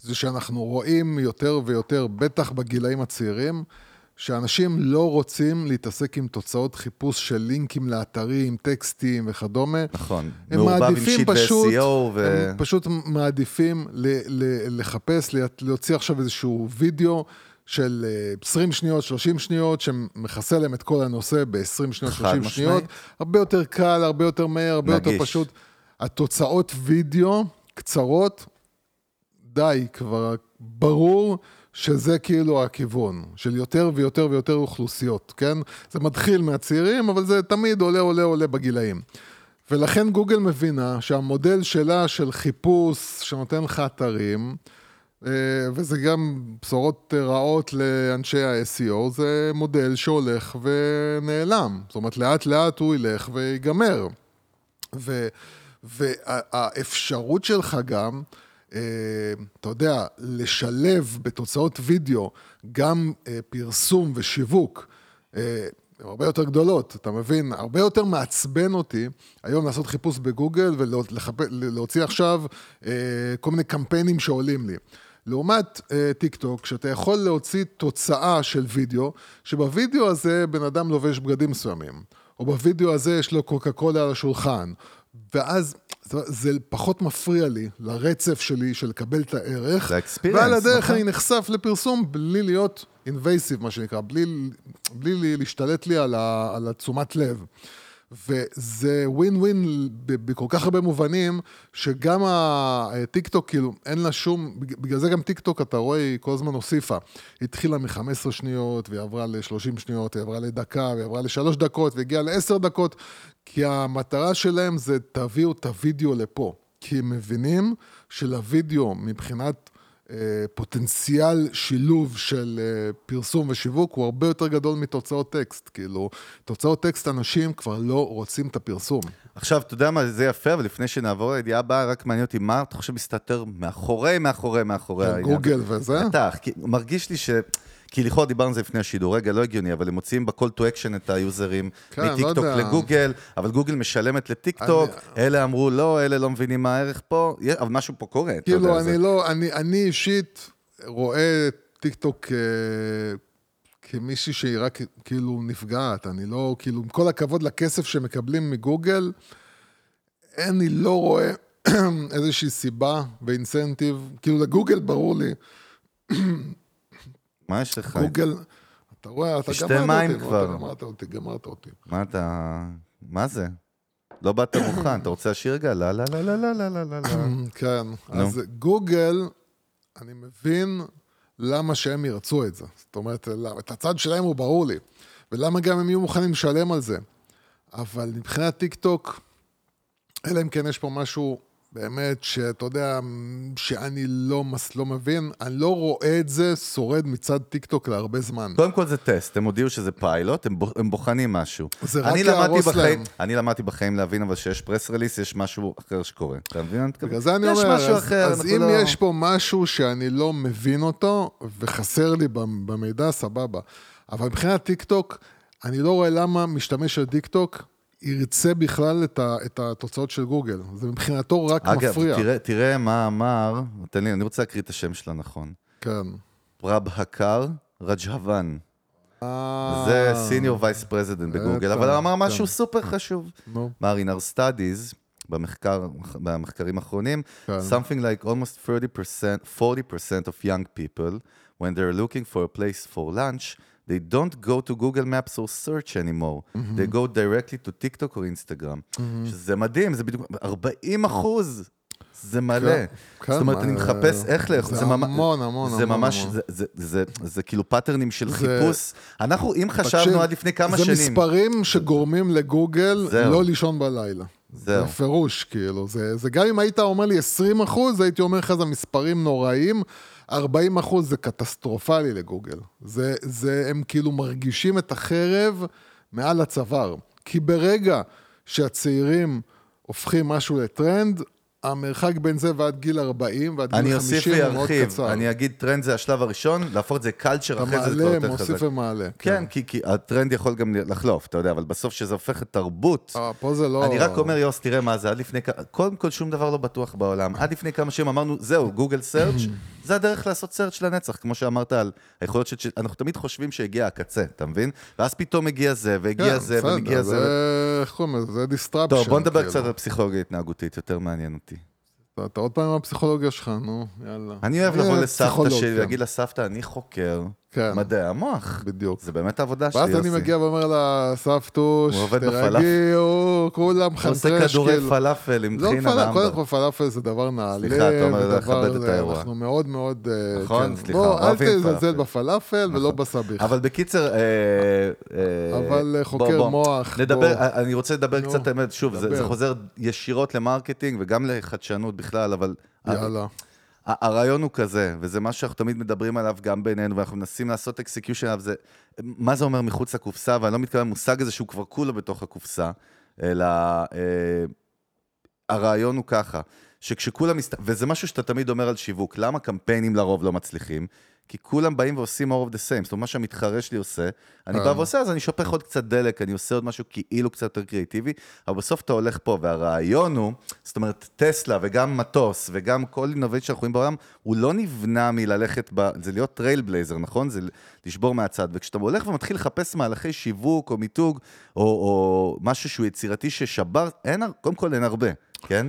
S6: זה שאנחנו רואים יותר ויותר, בטח בגילאים הצעירים, שאנשים לא רוצים להתעסק עם תוצאות חיפוש של לינקים לאתרים, טקסטים וכדומה.
S5: נכון.
S6: הם
S5: מעורבב עם
S6: מעדיפים
S5: שיט
S6: פשוט,
S5: ו-SEO ו...
S6: הם פשוט מעדיפים ל- ל- לחפש, לה- להוציא עכשיו איזשהו וידאו של אה, 20 שניות, 30 שניות, שמכסה להם את כל הנושא ב-20 שניות,
S5: חד
S6: 30
S5: משמעית.
S6: שניות. הרבה יותר קל, הרבה יותר מהר, הרבה יותר
S5: נגיש.
S6: פשוט. התוצאות וידאו קצרות, די, כבר ברור שזה כאילו הכיוון, של יותר ויותר ויותר אוכלוסיות, כן? זה מתחיל מהצעירים, אבל זה תמיד עולה, עולה, עולה בגילאים. ולכן גוגל מבינה שהמודל שלה של חיפוש שנותן לך אתרים, אה, וזה גם בשורות רעות לאנשי ה-SEO, זה מודל שהולך ונעלם. זאת אומרת, לאט לאט הוא ילך ויגמר. והאפשרות שלך גם, אתה יודע, לשלב בתוצאות וידאו גם אה, פרסום ושיווק, אה, הן הרבה יותר גדולות, אתה מבין? הרבה יותר מעצבן אותי היום לעשות חיפוש בגוגל ולהוציא עכשיו אה, כל מיני קמפיינים שעולים לי. לעומת אה, טיק טוק, שאתה יכול להוציא תוצאה של וידאו, שבווידאו הזה בן אדם לובש בגדים מסוימים, או בווידאו הזה יש לו קוקה קולה על השולחן, ואז זה, זה פחות מפריע לי לרצף שלי של לקבל את הערך,
S5: זה ה-experience,
S6: ועל הדרך
S5: נכון.
S6: אני נחשף לפרסום בלי להיות invasive, מה שנקרא, בלי, בלי לי- להשתלט לי על, ה, על התשומת לב. וזה ווין ווין בכל כך הרבה מובנים, שגם הטיק טוק, כאילו, אין לה שום, בג- בגלל זה גם טיק טוק, אתה רואה, היא כל הזמן הוסיפה. היא התחילה מ-15 שניות, והיא עברה ל-30 שניות, היא עברה לדקה, והיא עברה לשלוש דקות, והגיעה ל-10 דקות, כי המטרה שלהם זה תביאו את הוידאו לפה. כי הם מבינים שלוידאו, מבחינת פוטנציאל שילוב של אה, פרסום ושיווק הוא הרבה יותר גדול מתוצאות טקסט. כאילו, תוצאות טקסט אנשים כבר לא רוצים את הפרסום.
S5: עכשיו, אתה יודע מה, זה יפה, אבל לפני שנעבור לידיעה הבאה, רק מעניין אותי, מה אתה חושב מסתתר מאחורי, מאחורי, מאחורי העניין?
S6: גוגל וזה?
S5: בטח, מרגיש לי ש... כי לכאורה דיברנו על זה לפני השידור, רגע, לא הגיוני, אבל הם מוציאים ב-call to action את ה users
S6: כן, לא
S5: מטיקטוק
S6: יודע.
S5: לגוגל, אבל גוגל משלמת לטיקטוק,
S6: אני-
S5: אלה אמרו לא, אלה לא מבינים מה הערך פה, אבל משהו פה קורה, אתה יודע.
S6: כאילו,
S5: זה-
S6: אני לא, אני, אני אישית רואה טיק טוק כ... כ... כמישהי שהיא רק כאילו נפגעת, אני לא, כאילו, עם כל הכבוד לכסף שמקבלים מגוגל, אני לא רואה איזושהי סיבה ואינסנטיב, כאילו לגוגל ברור לי,
S5: מה יש לך?
S6: גוגל, אתה רואה, אתה גמרת אותי. שתי
S5: מים
S6: כבר. גמרת אותי, גמרת אותי.
S5: מה אתה... מה זה? לא באת מוכן, אתה רוצה להשאיר רגע? לא, לא, לא, לא, לא, לא, לא, לא.
S6: כן, אז גוגל, אני מבין למה שהם ירצו את זה. זאת אומרת, את הצד שלהם הוא ברור לי. ולמה גם הם יהיו מוכנים לשלם על זה. אבל מבחינת טיק טוק, אלא אם כן יש פה משהו באמת שאתה יודע, שאני לא, מס, לא מבין, אני לא רואה את זה שורד מצד טיק טוק להרבה זמן.
S5: קודם כל זה טסט, הם הודיעו שזה פיילוט, הם, בוח- הם בוחנים משהו.
S6: זה רק יהרוס
S5: בחיים,
S6: להם.
S5: אני למדתי בחיים להבין אבל שיש press release, יש משהו אחר שקורה. אתה מבין מה אני מתכוון?
S6: בגלל זה אני אומר,
S5: משהו
S6: אז,
S5: אחר,
S6: אז אם
S5: לא-
S6: יש פה משהו שאני לא מבין אותו, וחסר לי במ- במידע, סבבה. אבל מבחינת טיק טוק, אני לא רואה למה משתמש של טיק טוק ירצה בכלל את, ה, את התוצאות של גוגל. זה מבחינתו רק
S5: אגב,
S6: מפריע.
S5: תראה, תראה מה אמר, תן לי, אני רוצה להקריא את השם שלה נכון.
S6: כן.
S5: פרבהקר רג'הוון.
S6: אה,
S5: זה senior vice president בגוגל, אבל הוא אמר
S6: כן.
S5: משהו סופר חשוב. our studies, במחקר, במחקרים האחרונים,
S6: כן.
S5: something like almost 30%, 40% of young people, when they're looking for a place for lunch, they don't go to Google Maps or search anymore. They go directly to TikTok or Instagram. שזה מדהים, זה בדיוק, 40 אחוז. זה מלא.
S6: כן,
S5: זאת אומרת, אני
S6: אה,
S5: מחפש איך לאכול.
S6: זה
S5: ממש-
S6: המון, המון,
S5: זה
S6: המון,
S5: ממש,
S6: המון.
S5: זה- זה- זה- זה כאילו patternים של
S6: זה-
S5: חיפוש. אנחנו, אם חשבנו עד לפני כמה
S6: זה
S5: שנים...
S6: מספרים שגורמים לגוגל. לא לישון בלילה.
S5: זהו.
S6: בפירוש, כאילו. זה, זה גם אם היית אומר לי 20 אחוז, הייתי אומר לך, זה מספרים נוראיים. 40 אחוז זה קטסטרופלי לגוגל. זה, זה, הם כאילו מרגישים את החרב מעל הצוואר. כי ברגע שהצעירים הופכים משהו לטרנד, המרחק בין זה ועד גיל 40 ועד
S5: אני
S6: גיל
S5: אוסיף
S6: 50 הוא מאוד
S5: וירחיב,
S6: קצר.
S5: אני אגיד טרנד זה השלב הראשון, להפוך את זה culture
S6: אתה
S5: אחרי זה זה כבר
S6: מעלה,
S5: יותר
S6: מוסיף
S5: חזק.
S6: ומעלה.
S5: כן, כי, כי הטרנד יכול גם לחלוף, אתה יודע, אבל בסוף שזה הופך לתרבות,
S6: אה, פה זה לא...
S5: אני רק אומר, יוס, תראה מה זה, עד לפני, כ- קודם כל שום דבר לא בטוח בעולם. עד לפני כמה שנים אמרנו, זהו, גוגל search זה הדרך לעשות search לנצח, כמו שאמרת על היכולות של... אנחנו תמיד חושבים שהגיע הקצה, אתה מבין? ואז פתאום הגיע זה, והגיע
S6: כן,
S5: זה,
S6: בסדר,
S5: ומגיע זה.
S6: זה... איך קוראים לזה? זה דיסטרפשן.
S5: טוב, בוא נדבר
S6: כאילו.
S5: קצת על פסיכולוגיה התנהגותית, יותר מעניין אותי.
S6: אתה- עוד פעם עם הפסיכולוגיה שלך, נו, יאללה.
S5: אני אוהב
S6: אה,
S5: לבוא לסבתא
S6: פסיכולוג,
S5: שלי. להגיד לסבתא, אני חוקר
S6: כן.
S5: מדעי המוח.
S6: בדיוק.
S5: זה באמת העבודה שלי,
S6: ואז
S5: יוסי.
S6: אני מגיע ואומר לה, סבתוש,
S5: הוא
S6: תרגעו, כולם
S5: הוא
S6: חנטרש,
S5: עושה כדורי. פלאפל עם
S6: לא
S5: טחינה
S6: פלאפל, קודם. כל פלאפל זה דבר נעלה.
S5: סליחה, אתה אומר לכבד את
S6: זה-
S5: האירוע.
S6: אנחנו מאוד מאוד... אה,
S5: נכון,
S6: כן.
S5: סליחה,
S6: בוא, אל
S5: אוהבים
S6: תזלזל
S5: פלאפל.
S6: בפלאפל ולא בסביח.
S5: אבל בקיצר, אה, אה,
S6: אבל, אה, חוקר. מוח,
S5: נדבר. אה, אני רוצה לדבר קצת, האמת, שוב, זה. חוזר ישירות ל marketing וגם לחדשנות בכלל, אבל...
S6: יאללה.
S5: הרעיון הוא כזה, וזה מה שאנחנו תמיד מדברים עליו גם בינינו, ואנחנו מנסים לעשות execution עליו, זה מה זה אומר מחוץ לקופסה, ואני לא מתכוון למושג הזה שהוא כבר כולו בתוך הקופסה, אלא אה, הרעיון הוא ככה, שכשכולם, מסת... וזה משהו שאתה תמיד אומר על שיווק, למה קמפיינים לרוב לא מצליחים? כי כולם באים ועושים more of the same, זאת אומרת, מה שהמתחרה שלי עושה, אני בא
S6: אה.
S5: ועושה, אז אני שופך עוד קצת דלק, אני עושה עוד משהו כאילו קצת יותר קריאייטיבי, אבל בסוף אתה הולך פה, והרעיון הוא, זאת אומרת, טסלה וגם מאטוס וגם כל innovate שאנחנו רואים בעולם, הוא לא נבנה מללכת, ב... זה להיות trailblazer, נכון? זה לשבור מהצד, וכשאתה הולך ומתחיל לחפש מהלכי שיווק או מיתוג, או, או משהו שהוא יצירתי ששבר, אין, קודם כל אין הרבה, כן?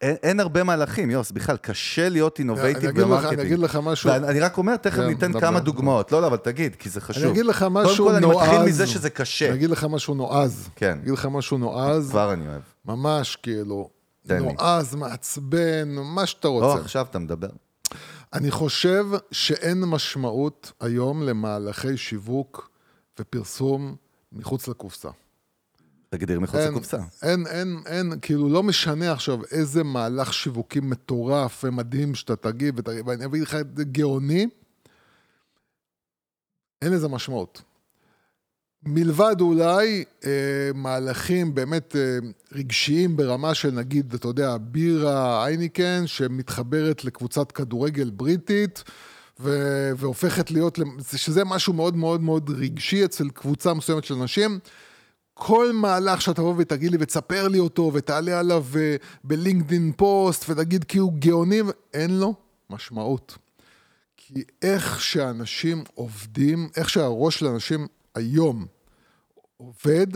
S5: אין, אין הרבה מהלכים, יוס, בכלל, קשה להיות
S6: innovative ב
S5: marketing.
S6: אני אגיד לך משהו.
S5: ואני אני רק אומר, תכף
S6: כן,
S5: ניתן
S6: דבר.
S5: כמה דוגמאות. לא, לא, אבל תגיד, כי זה חשוב.
S6: אני אגיד לך משהו
S5: קודם כל,
S6: נועז.
S5: אני מתחיל מזה שזה קשה.
S6: אני אגיד לך משהו נועז.
S5: כן.
S6: אני אגיד לך משהו נועז,
S5: כבר אני אוהב.
S6: ממש כאילו,
S5: לי.
S6: נועז, מעצבן, מה שאתה
S5: או,
S6: רוצה.
S5: עכשיו אתה מדבר.
S6: אני חושב שאין משמעות היום למהלכי שיווק ופרסום מחוץ לקופסה.
S5: תגדיר מחוץ לקופסה.
S6: אין, אין, אין, כאילו לא משנה עכשיו איזה מהלך שיווקי מטורף ומדהים שאתה תגיד, ותגיד, ואני אביא לך את זה גאוני, אין לזה משמעות. מלבד אולי אה, מהלכים באמת אה, רגשיים ברמה של נגיד, אתה יודע, בירה אייניקן שמתחברת לקבוצת כדורגל בריטית ו- והופכת להיות, שזה משהו מאוד מאוד מאוד רגשי אצל קבוצה מסוימת של אנשים. כל מהלך שאתה תבוא ותגיד לי ותספר לי אותו ותעלה עליו אה, בלינקדין פוסט ותגיד כי הוא גאוני, אין לו משמעות. כי איך שאנשים עובדים, איך שהראש של אנשים היום עובד,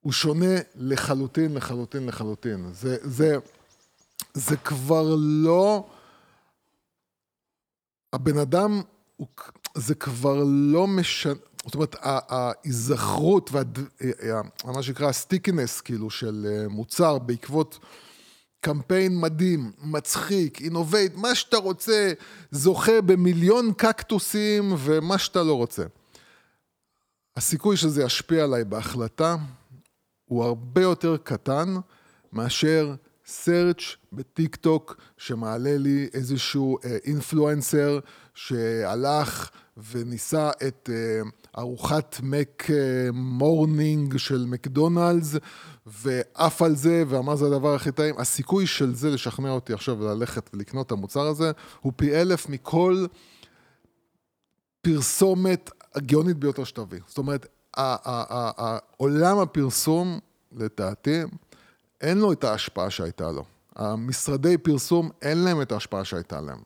S6: הוא שונה לחלוטין, לחלוטין, לחלוטין. זה, זה, זה כבר לא... הבן אדם, הוא, זה כבר לא משנה, זאת אומרת, ההיזכרות ומה שנקרא הסטיקינס, כאילו, של אה, מוצר בעקבות קמפיין מדהים, מצחיק, innovate, מה שאתה רוצה, זוכה במיליון קקטוסים ומה שאתה לא רוצה. הסיכוי שזה ישפיע עליי בהחלטה הוא הרבה יותר קטן מאשר search בטיק טוק שמעלה לי איזשהו אינפלואנסר uh, שהלך וניסה את אה, ארוחת מק מורנינג של מקדונלדס ועף על זה ואמר זה הדבר הכי טעים. הסיכוי של זה לשכנע אותי עכשיו ללכת ולקנות את המוצר הזה הוא פי אלף מכל פרסומת הגאונית ביותר שתביא. זאת אומרת, עולם הפרסום, לדעתי, אין לו את ההשפעה שהייתה לו. המשרדי פרסום, אין להם את ההשפעה שהייתה להם.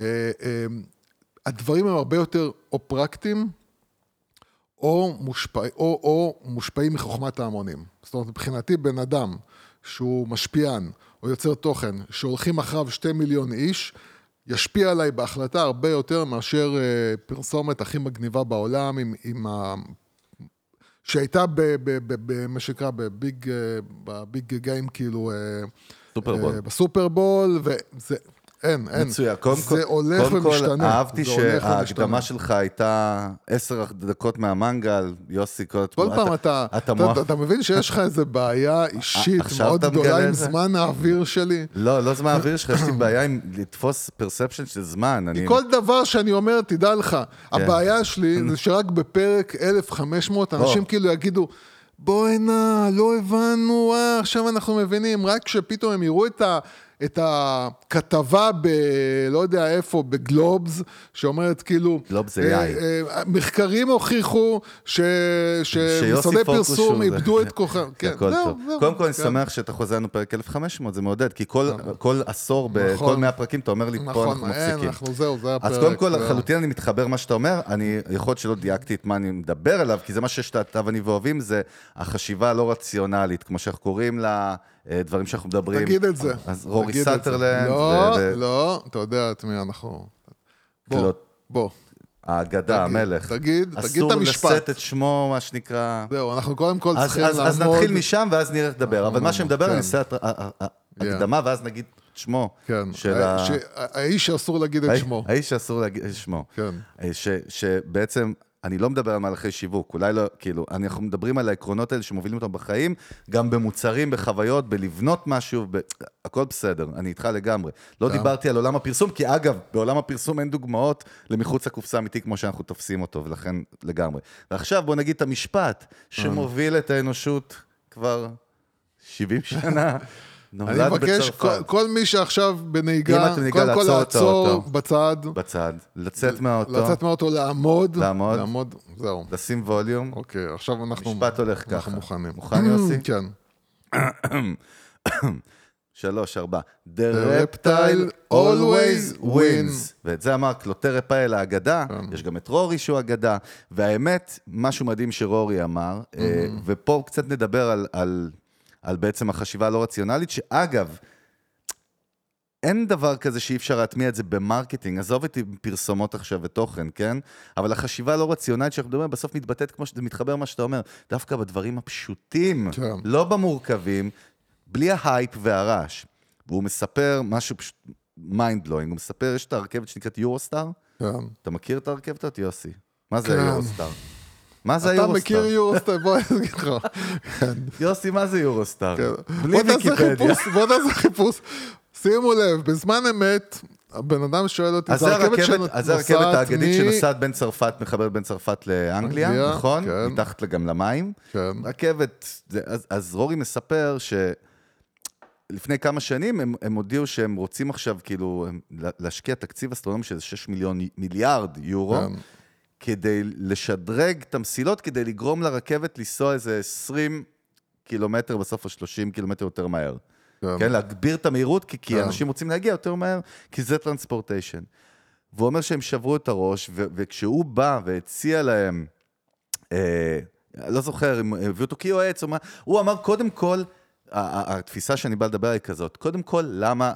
S6: אה, אה, הדברים הם הרבה יותר או פרקטיים, או, מושפע, או, או מושפעים מחוכמת ההמונים. זאת אומרת, מבחינתי בן אדם שהוא משפיען או יוצר תוכן, שהולכים אחריו שתי מיליון איש, ישפיע עליי בהחלטה הרבה יותר מאשר אה, פרסומת הכי מגניבה בעולם עם, עם ה... שהייתה במה שנקרא בביג, אה, בביג גיים כאילו,
S5: אה, סופרבול.
S6: בסופרבול, וזה, אין, אין.
S5: מצוין. קודם
S6: זה
S5: כל,
S6: הולך
S5: קודם כל,
S6: ומשתנה.
S5: אהבתי
S6: זה הולך
S5: שההקדמה. שלך הייתה עשר דקות מהמנגל, יוסי, כל
S6: כל פעם אתה,
S5: אתה
S6: אתה. אתה, מבין שיש לך איזה בעיה אישית מאוד גדולה עם
S5: זה?
S6: זמן האוויר שלי?
S5: לא, לא זמן האוויר שלך, יש לי בעיה עם לתפוס פרספשן של זמן. אני...
S6: כל דבר שאני אומר, תדע לך,
S5: כן.
S6: הבעיה שלי זה שרק בפרק 1500 אנשים כאילו יגידו, בוא הנה, לא הבנו, אה, עכשיו אנחנו מבינים, רק כשפתאום הם יראו את ה... את הכתבה ב... לא יודע איפה, בגלובס, שאומרת כאילו...
S5: גלובס זה
S6: אה. אה, מחקרים הוכיחו ש... שמשרדי פרסום איבדו. את כוחם. כן, זהו. זהו.
S5: קודם כל, אני
S6: כן.
S5: שמח שאתה חוזר לנו פרק 1500, זה מעודד, כי כל- כל עשור, בכל
S6: נכון.
S5: 100 פרקים, אתה אומר לי, פה אנחנו
S6: נכון, אין,
S5: מפסיקים.
S6: אנחנו זהו, זה הפרק.
S5: אז קודם כל. לחלוטין אני מתחבר מה שאתה אומר, אני, יכול להיות שלא דייקתי את מה אני מדבר עליו, כי זה מה שאתה ואני ואוהבים, זה החשיבה הלא רציונלית, כמו שאנחנו קוראים לדברים שאנחנו מדברים.
S6: תגיד את זה.
S5: אז רורי. סאטרלנד,
S6: לא,
S5: ו-
S6: לא, אתה יודע את מי אנחנו... בוא,
S5: לא,
S6: בוא.
S5: האגדה,
S6: תגיד,
S5: המלך.
S6: תגיד, תגיד את
S5: אסור
S6: המשפט.
S5: לשאת את שמו, מה שנקרא.
S6: זהו, אנחנו קודם כל
S5: אז,
S6: צריכים
S5: אז,
S6: לעמוד...
S5: אז נתחיל משם ואז נראה איך לדבר. אבל מה שמדבר,
S6: כן.
S5: אני אעשה הקדמה ואז נגיד את שמו.
S6: כן,
S5: של ה...
S6: האיש שאסור להגיד את שמו.
S5: האיש שאסור להגיד את שמו.
S6: כן.
S5: אה, ש, שבעצם, אני לא מדבר על מהלכי שיווק, אולי לא, כאילו, אנחנו מדברים על העקרונות האלה שמובילים אותם בחיים, גם במוצרים, בחוויות, בלבנות משהו, ב... הכל בסדר, אני איתך לגמרי. לא
S6: כן.
S5: דיברתי על עולם הפרסום, כי אגב, בעולם הפרסום אין דוגמאות למחוץ לקופסה אמיתי כמו שאנחנו תופסים אותו, ולכן לגמרי. ועכשיו בוא נגיד את המשפט שמוביל את האנושות כבר 70 שנה.
S6: אני
S5: נולד
S6: מבקש, כל- כל מי שעכשיו בנהיגה, קודם כל
S5: לעצור האוטו.
S6: בצד,
S5: בצד, לצאת מהאוטו,
S6: לצאת מהאוטו, לעמוד,
S5: לעמוד.
S6: לעמוד, זהו.
S5: לשים volume,
S6: אוקיי, עכשיו אנחנו...
S5: משפט הולך ככה.
S6: אנחנו מוכנים.
S5: מוכן, יוסי?
S6: כן.
S5: שלוש, ארבע. The
S6: reptile always
S5: wins. ואת זה אמר קלוטייר רפאל האגדה,
S6: כן.
S5: יש גם את רורי שהוא אגדה, והאמת, משהו מדהים שרורי אמר, אה, ופה קצת נדבר על, על, בעצם החשיבה הלא רציונלית, שאגב, אין דבר כזה שאי אפשר להטמיע את זה ב marketing, עזוב אותי פרסומות עכשיו ותוכן, כן? אבל החשיבה הלא רציונלית שאנחנו מדברים, בסוף מתבטאת כמו שזה מתחבר מה שאתה אומר, דווקא בדברים הפשוטים,
S6: כן.
S5: לא במורכבים, בלי ההייפ והרעש. והוא מספר משהו פשוט mind blowing, הוא מספר, יש את הרכבת שנקראת יורוסטאר,
S6: כן.
S5: אתה מכיר את הרכבת הזאת, יוסי? מה זה
S6: כן.
S5: היורוסטאר? מה זה
S6: אתה
S5: היורוסטאר?
S6: מכיר יורוסטאר, בוא אני אגיד לך.
S5: יוסי, מה זה יורוסטאר?
S6: כן.
S5: בלי ויקיפדיה.
S6: בוא תעשה חיפוש. שימו לב, בזמן אמת, הבן אדם שואל אותי,
S5: זה הרכבת,
S6: שנוסעת
S5: אז זה הרכבת האגדית
S6: מ-
S5: שנוסעת בין צרפת, מחברת בין צרפת לאנגליה,
S6: אנגליה,
S5: נכון?
S6: כן.
S5: מתחת גם למים.
S6: כן.
S5: רכבת, אז, אז רורי מספר שלפני כמה שנים הם, הם הודיעו שהם רוצים עכשיו כאילו הם, להשקיע תקציב אסטרונומי של 6 מיליון, מיליארד יורו,
S6: כן.
S5: כדי לשדרג את המסילות, כדי לגרום לרכבת לנסוע איזה 20 קילומטר בסוף, או 30 קילומטר יותר מהר.
S6: כן.
S5: כן, להגביר את המהירות, כי, כי
S6: כן.
S5: אנשים רוצים להגיע יותר מהר, כי זה טרנספורטיישן. והוא אומר שהם שברו את הראש, ו- וכשהוא בא והציע להם, אה, לא זוכר אם הביאו אותו כיועץ או מה, הוא אמר קודם כל, התפיסה שאני בא לדבר היא כזאת, קודם כל, למה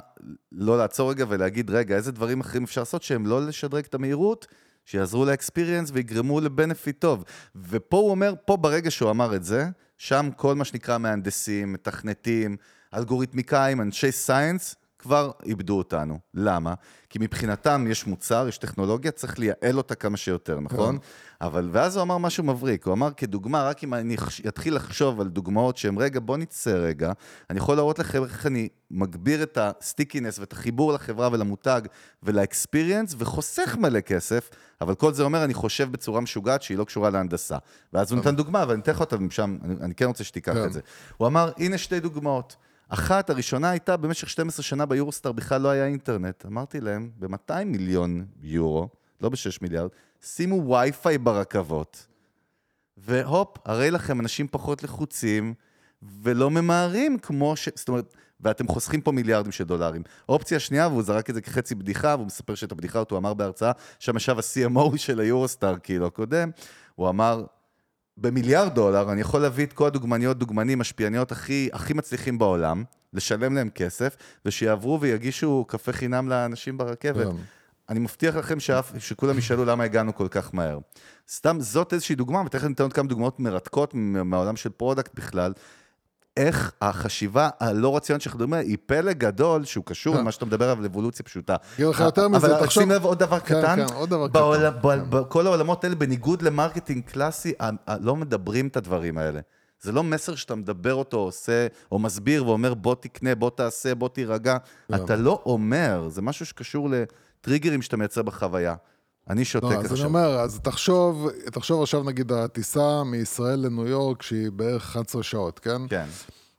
S5: לא לעצור רגע ולהגיד, רגע, איזה דברים אחרים אפשר לעשות שהם לא לשדרג את המהירות, שיעזרו לאקספיריאנס ויגרמו לבנפיט טוב. ופה הוא אומר, פה ברגע שהוא אמר את זה, שם כל מה שנקרא מהנדסים, מתכנתים, אלגוריתמיקאים, אנשי science, כבר איבדו אותנו. למה? כי מבחינתם יש מוצר, יש טכנולוגיה, צריך לייעל אותה כמה שיותר, נכון? אבל, ואז הוא אמר משהו מבריק, הוא אמר כדוגמה, רק אם אני אתחיל לחשוב על דוגמאות שהן, רגע, בוא נצא רגע, אני יכול להראות לכם איך אני מגביר את ה stickiness ואת החיבור לחברה ולמותג ולא experience, וחוסך מלא כסף, אבל כל זה אומר, אני חושב בצורה משוגעת שהיא לא קשורה להנדסה. ואז הוא נתן דוגמה, ואני אתן לך אותה משם, אני, אני כן רוצה שתיקח
S6: כן.
S5: את זה. הוא אמר, הנה שתי דוגמאות. אחת, הראשונה הייתה, במשך 12 שנה ביורוסטאר בכלל לא היה אינטרנט. אמרתי להם, ב-200 מיליון יורו, לא ב-6 מיליארד, שימו וי-פיי ברכבות. והופ, הרי לכם אנשים פחות לחוצים, ולא ממהרים כמו ש... זאת אומרת, ואתם חוסכים פה מיליארדים של דולרים. אופציה שנייה, והוא זרק את זה כחצי בדיחה, והוא מספר שאת הבדיחה הזאת הוא אמר בהרצאה, שם ישב ה-CMO של היורוסטאר, כאילו, הקודם, הוא אמר, במיליארד דולר אני יכול להביא את כל הדוגמניות, דוגמנים, משפיעניות הכי, הכי מצליחים בעולם, לשלם להם כסף, ושיעברו ויגישו קפה חינם לאנשים ברכבת.
S6: כן.
S5: אני מבטיח לכם שאף, שכולם ישאלו למה הגענו כל כך מהר. סתם זאת איזושהי דוגמה, ותכף ניתן עוד כמה דוגמאות מרתקות מהעולם של product בכלל. איך החשיבה הלא רציונלית שלך מדברים עליה היא פלא גדול שהוא קשור
S6: כן.
S5: למה שאתה מדבר עליו לאבולוציה פשוטה. אבל שים לב עוד דבר
S6: כן,
S5: קטן,
S6: כן,
S5: בכל העולמות האלה, בניגוד ל marketing קלאסי, לא מדברים את הדברים האלה. זה לא מסר שאתה מדבר אותו, עושה, או מסביר ואומר בוא תקנה, בוא תעשה, בוא תירגע. אתה לא אומר, זה משהו שקשור לטריגרים שאתה מייצר בחוויה. אני שותק
S6: לא, אז אני
S5: עכשיו.
S6: אומר, אז תחשוב, תחשוב עכשיו נגיד הטיסה מישראל לניו יורק, שהיא בערך 11 שעות, כן?
S5: כן.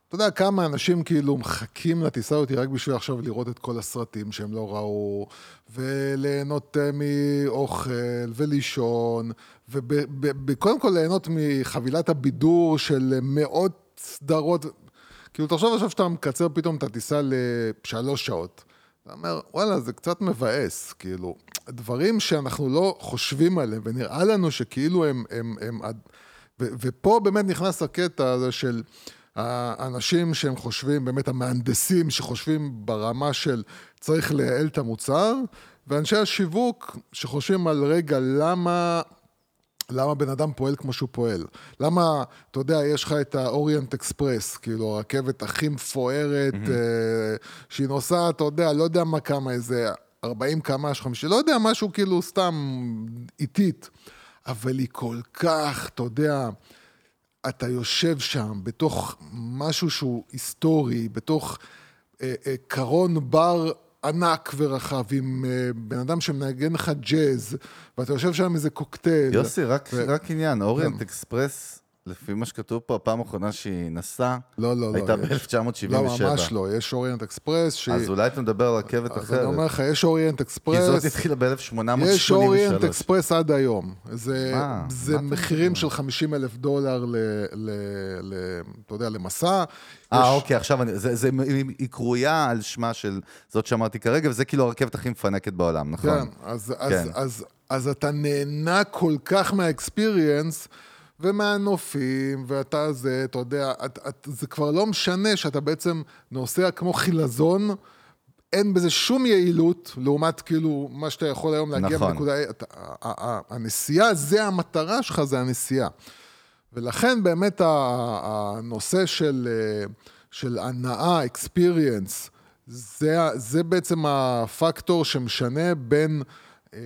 S6: אתה יודע כמה אנשים כאילו מחכים לטיסה אותי רק בשביל עכשיו לראות את כל הסרטים שהם לא ראו, וליהנות אה, מאוכל, ולישון, וקודם כל ליהנות מחבילת הבידור של מאות סדרות. כאילו, תחשוב עכשיו שאתה מקצר פתאום את הטיסה לשלוש שעות. אתה אומר, וואלה, זה קצת מבאס, כאילו, דברים שאנחנו לא חושבים עליהם, ונראה לנו שכאילו הם... הם, הם עד- ו, ופה באמת נכנס הקטע הזה של האנשים שהם חושבים, באמת המהנדסים שחושבים ברמה של צריך לייעל את המוצר, ואנשי השיווק שחושבים על רגע, למה... למה בן אדם פועל כמו שהוא פועל? למה, אתה יודע, יש לך את האוריינט אקספרס, כאילו, הרכבת הכי מפוארת, mm-hmm. שהיא נוסעת, אתה יודע, לא יודע מה כמה, איזה 40 קמ"ש, 50, לא יודע, משהו כאילו סתם איטית, אבל היא כל כך, אתה יודע, אתה יושב שם בתוך משהו שהוא היסטורי, בתוך אה, אה, קרון בר ענק ורחב, עם אה, בן אדם שמנגן לך ג'אז, ואתה יושב שם עם איזה קוקטייל.
S5: יוסי, רק,
S6: ו-
S5: רק עניין, אוריינט
S6: כן.
S5: אקספרס, לפי מה שכתוב פה, הפעם האחרונה שהיא נסעה,
S6: לא, לא, לא.
S5: הייתה
S6: יש-
S5: ב-1977.
S6: לא, ממש לא, יש אוריינט אקספרס, שהיא...
S5: אז אולי אתה מדבר על רכבת
S6: אז אני
S5: אחרת.
S6: אומר לך, יש אוריינט
S5: כי
S6: אקספרס,
S5: זאת התחילה ב-1883.
S6: יש אוריינט אקספרס עד היום. זה,
S5: מה?
S6: זה
S5: מה
S6: מחירים של 50 אלף דולר, ל, ל, ל, אתה יודע, למסע.
S5: אה,
S6: יש-
S5: אוקיי, עכשיו, אני- זה- זה- היא קרויה על שמה של זאת שאמרתי כרגע, וזה כאילו הרכבת הכי מפנקת בעולם, נכון?
S6: כן, אז, אז,
S5: כן.
S6: אז, אז אתה נהנה כל כך מהאקספיריאנס ומהנופים, ואתה זה, אתה יודע, את, את, זה כבר לא משנה שאתה בעצם נוסע כמו חילזון, אין בזה שום יעילות, לעומת כאילו מה שאתה יכול היום להגיע
S5: נכון.
S6: בנקודה... אתה- הנסיעה, זה המטרה שלך, זה הנסיעה. ולכן באמת הנושא של, אה, של הנאה, experience, זה, זה בעצם הפקטור שמשנה בין, אה,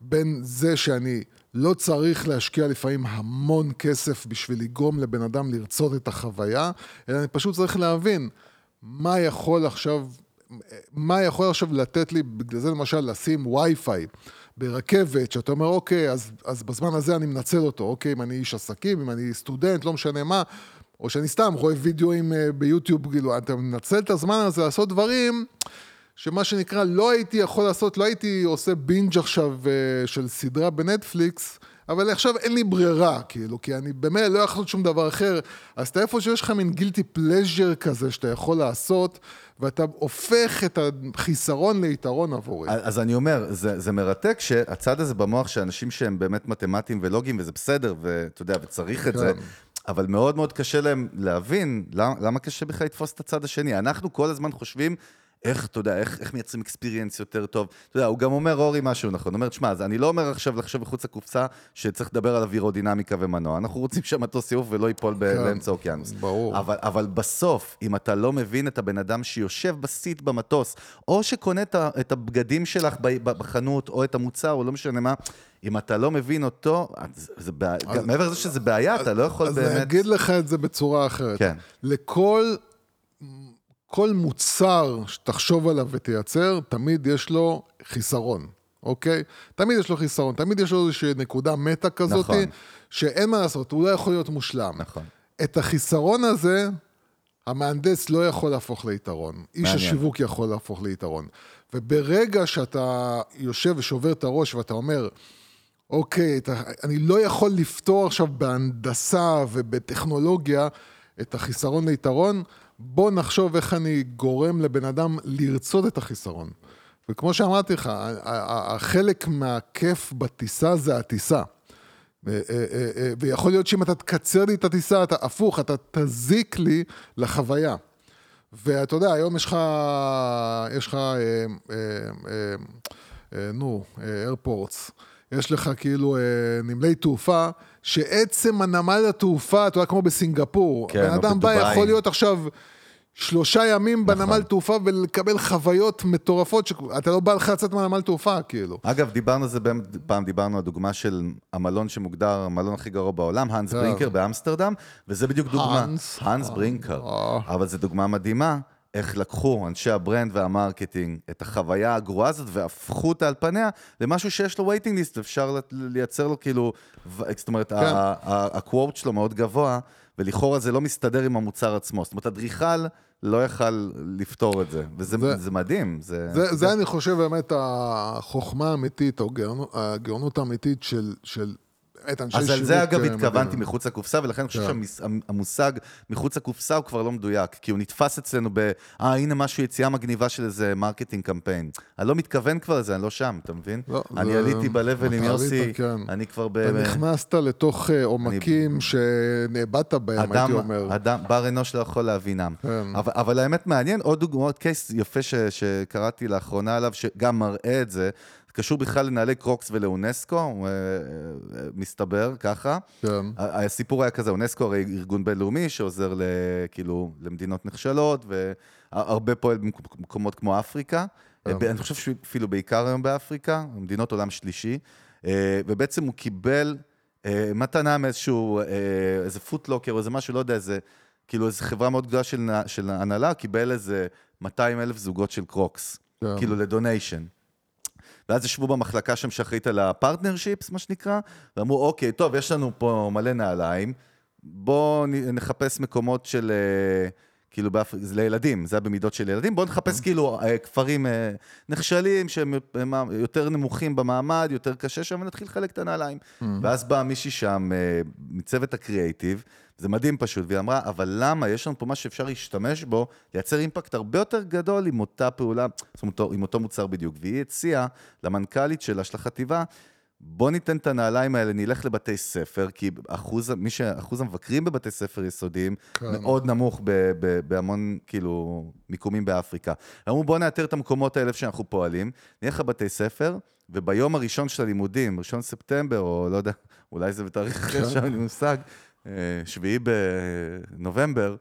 S6: בין זה שאני לא צריך להשקיע לפעמים המון כסף בשביל לגרום לבן אדם לרצות את החוויה, אלא אני פשוט צריך להבין מה יכול עכשיו, מה יכול עכשיו לתת לי, בגלל זה למשל לשים וי-פיי ברכבת, שאתה אומר, אוקיי, אז, אז בזמן הזה אני מנצל אותו, אוקיי, אם אני איש עסקים, אם אני סטודנט, לא משנה מה, או שאני סתם רואה וידאוים אה, ביוטיוב, כאילו, אתה מנצל את הזמן הזה לעשות דברים שמה שנקרא, לא הייתי יכול לעשות, לא הייתי עושה בינג' עכשיו אה, של סדרה בנטפליקס, אבל עכשיו אין לי ברירה, כאילו, כי אני באמת לא יכול לעשות שום דבר אחר. אז אתה איפה שיש לך מין גילטי פלז'ר כזה שאתה יכול לעשות, ואתה הופך את החיסרון ליתרון עבורי.
S5: אז אני אומר, זה, זה מרתק שהצד הזה במוח, שאנשים שהם באמת מתמטיים ולוגיים, וזה בסדר, ואתה יודע, וצריך את זה,
S6: כן.
S5: אבל מאוד מאוד קשה להם להבין למה, למה קשה בכלל לתפוס את הצד השני. אנחנו כל הזמן חושבים... איך, אתה יודע, איך, איך מייצרים אקספיריאנס יותר טוב. אתה יודע, הוא גם אומר, אורי, משהו נכון. הוא אומר, תשמע, אז אני לא אומר עכשיו לחשוב מחוץ לקופסה שצריך לדבר על אווירודינמיקה ומנוע. אנחנו רוצים שהמטוס יעוף ולא ייפול
S6: כן,
S5: באמצע האוקיינוס.
S6: ברור.
S5: אבל, אבל בסוף, אם אתה לא מבין את הבן אדם שיושב בסיט במטוס, או שקונה את, הבגדים שלך בחנות, או את המוצר, או לא משנה מה, אם אתה לא מבין אותו, אז זה בעיה, גם מעבר לזה שזה בעיה, אתה לא יכול
S6: אז
S5: באמת...
S6: אני אגיד לך את זה בצורה אחרת.
S5: כן.
S6: לכל כל מוצר שתחשוב עליו ותייצר, תמיד יש לו חיסרון, אוקיי? תמיד יש לו חיסרון, תמיד יש לו איזושהי נקודה מטה כזאת,
S5: נכון.
S6: שאין מה לעשות, הוא לא יכול להיות מושלם.
S5: נכון.
S6: את החיסרון הזה, המהנדס לא יכול להפוך ליתרון. איש
S5: מעניין.
S6: השיווק יכול להפוך ליתרון. וברגע שאתה יושב ושובר את הראש ואתה אומר, אוקיי, אתה, אני לא יכול לפתור עכשיו בהנדסה ובטכנולוגיה את החיסרון ליתרון, בוא נחשוב איך אני גורם לבן אדם לרצות את החיסרון. וכמו שאמרתי לך, החלק מהכיף בטיסה זה הטיסה. אה, אה, אה, ויכול להיות שאם אתה תקצר לי את הטיסה, אתה הפוך, אתה תזיק לי לחוויה. ואתה יודע, היום יש לך, יש לך, אה, אה, אה, אה, נו, איירפורטס, יש לך כאילו אה, נמלי תעופה, שעצם הנמל התעופה, אתה יודע, כמו בסינגפור,
S5: כן,
S6: בן אדם בא. יכול להיות עכשיו שלושה ימים בנמל
S5: נכון.
S6: תעופה ולקבל חוויות מטורפות, שאתה לא בא לך לצאת מהנמל תעופה, כאילו.
S5: אגב, דיברנו על זה באמת, פעם, דיברנו על דוגמה של המלון שמוגדר המלון הכי גרוע בעולם, האנס ברינקר באמסטרדם, וזה בדיוק דוגמה.
S6: האנס.
S5: האנס ברינקר.
S6: אה.
S5: אבל זו דוגמה מדהימה, איך לקחו אנשי ה brand וה marketing את החוויה הגרועה הזאת והפכו אותה על פניה למשהו שיש לו waiting list, אפשר לייצר לו כאילו, זאת אומרת,
S6: כן.
S5: הקוורט שלו מאוד גבוה, ולכאורה זה לא מסתדר עם המוצר עצמו. זאת אומרת, אדריכל לא יכל לפתור את זה, וזה
S6: זה-
S5: זה מדהים. זה,
S6: זה, זה אני חושב באמת החוכמה האמיתית, או גאונות- הגאונות האמיתית של, של אנשי
S5: אז. על זה אגב
S6: אה,
S5: התכוונתי. מחוץ לקופסה, ולכן אני חושב
S6: כן.
S5: שהמושג מחוץ לקופסה הוא כבר לא מדויק, כי הוא נתפס אצלנו ב, אה, הנה משהו, יציאה מגניבה של איזה marketing campaign. אני לא מתכוון כבר לזה, אני לא שם, אתה מבין?
S6: לא,
S5: אני עליתי ב-level עם יוסי,
S6: כן.
S5: אני כבר ב...
S6: אתה נכנסת לתוך אה, עומקים שנאבדת בהם, הייתי אומר.
S5: אדם, בר אנוש לא יכול להבינם.
S6: כן.
S5: אבל, האמת מעניין, עוד דוגמאות, קייס יפה שקראתי לאחרונה עליו, שגם מראה את זה, קשור בכלל לנהלי קרוקס ולאונסקו, אה, אה, מסתבר, ככה.
S6: כן.
S5: הסיפור היה כזה, אונסקו הרי ארגון בינלאומי שעוזר ל, כאילו, למדינות נחשלות, והרבה פועל במקומות כמו אפריקה.
S6: כן.
S5: אני חושב שאפילו בעיקר היום באפריקה, מדינות עולם שלישי. אה, ובעצם הוא קיבל מתנה מאיזשהו, איזה פוטלוקר או איזה משהו, לא יודע, איזה, כאילו איזו חברה מאוד גדולה של, של הנהלה, קיבל איזה 200 אלף זוגות של קרוקס,
S6: כן.
S5: כאילו ל donation. ואז ישבו במחלקה שם שאחראית על ה partnerships, מה שנקרא, ואמרו, אוקיי, טוב, יש לנו פה מלא נעליים, בואו נחפש מקומות של, אה, כאילו, באפ... זה לילדים, זה היה במידות של ילדים, בואו נחפש כאילו אה, כפרים אה, נחשלים, שהם הם יותר נמוכים במעמד, יותר קשה שם, ונתחיל לחלק את הנעליים. ואז באה מישהי שם, אה, מצוות הקריאייטיב, זה מדהים פשוט, והיא אמרה, אבל למה, יש לנו פה משהו שאפשר להשתמש בו, לייצר אימפקט הרבה יותר גדול עם אותה פעולה, זאת אומרת, עם אותו מוצר בדיוק. והיא הציעה למנכ"לית שלה, של החטיבה, בוא ניתן את הנעליים האלה, נלך לבתי ספר, כי אחוז, מי ש, אחוז המבקרים בבתי ספר יסודיים
S6: כן.
S5: מאוד נמוך ב, ב, בהמון, כאילו, מיקומים באפריקה. אמרו, בוא נאתר את המקומות האלה שאנחנו פועלים, נלך לבתי ספר, וביום הראשון של הלימודים, ראשון ספטמבר, או לא יודע, אולי זה בתאריך אחר שם, אין לי מושג, אה, שביעי בנובמבר,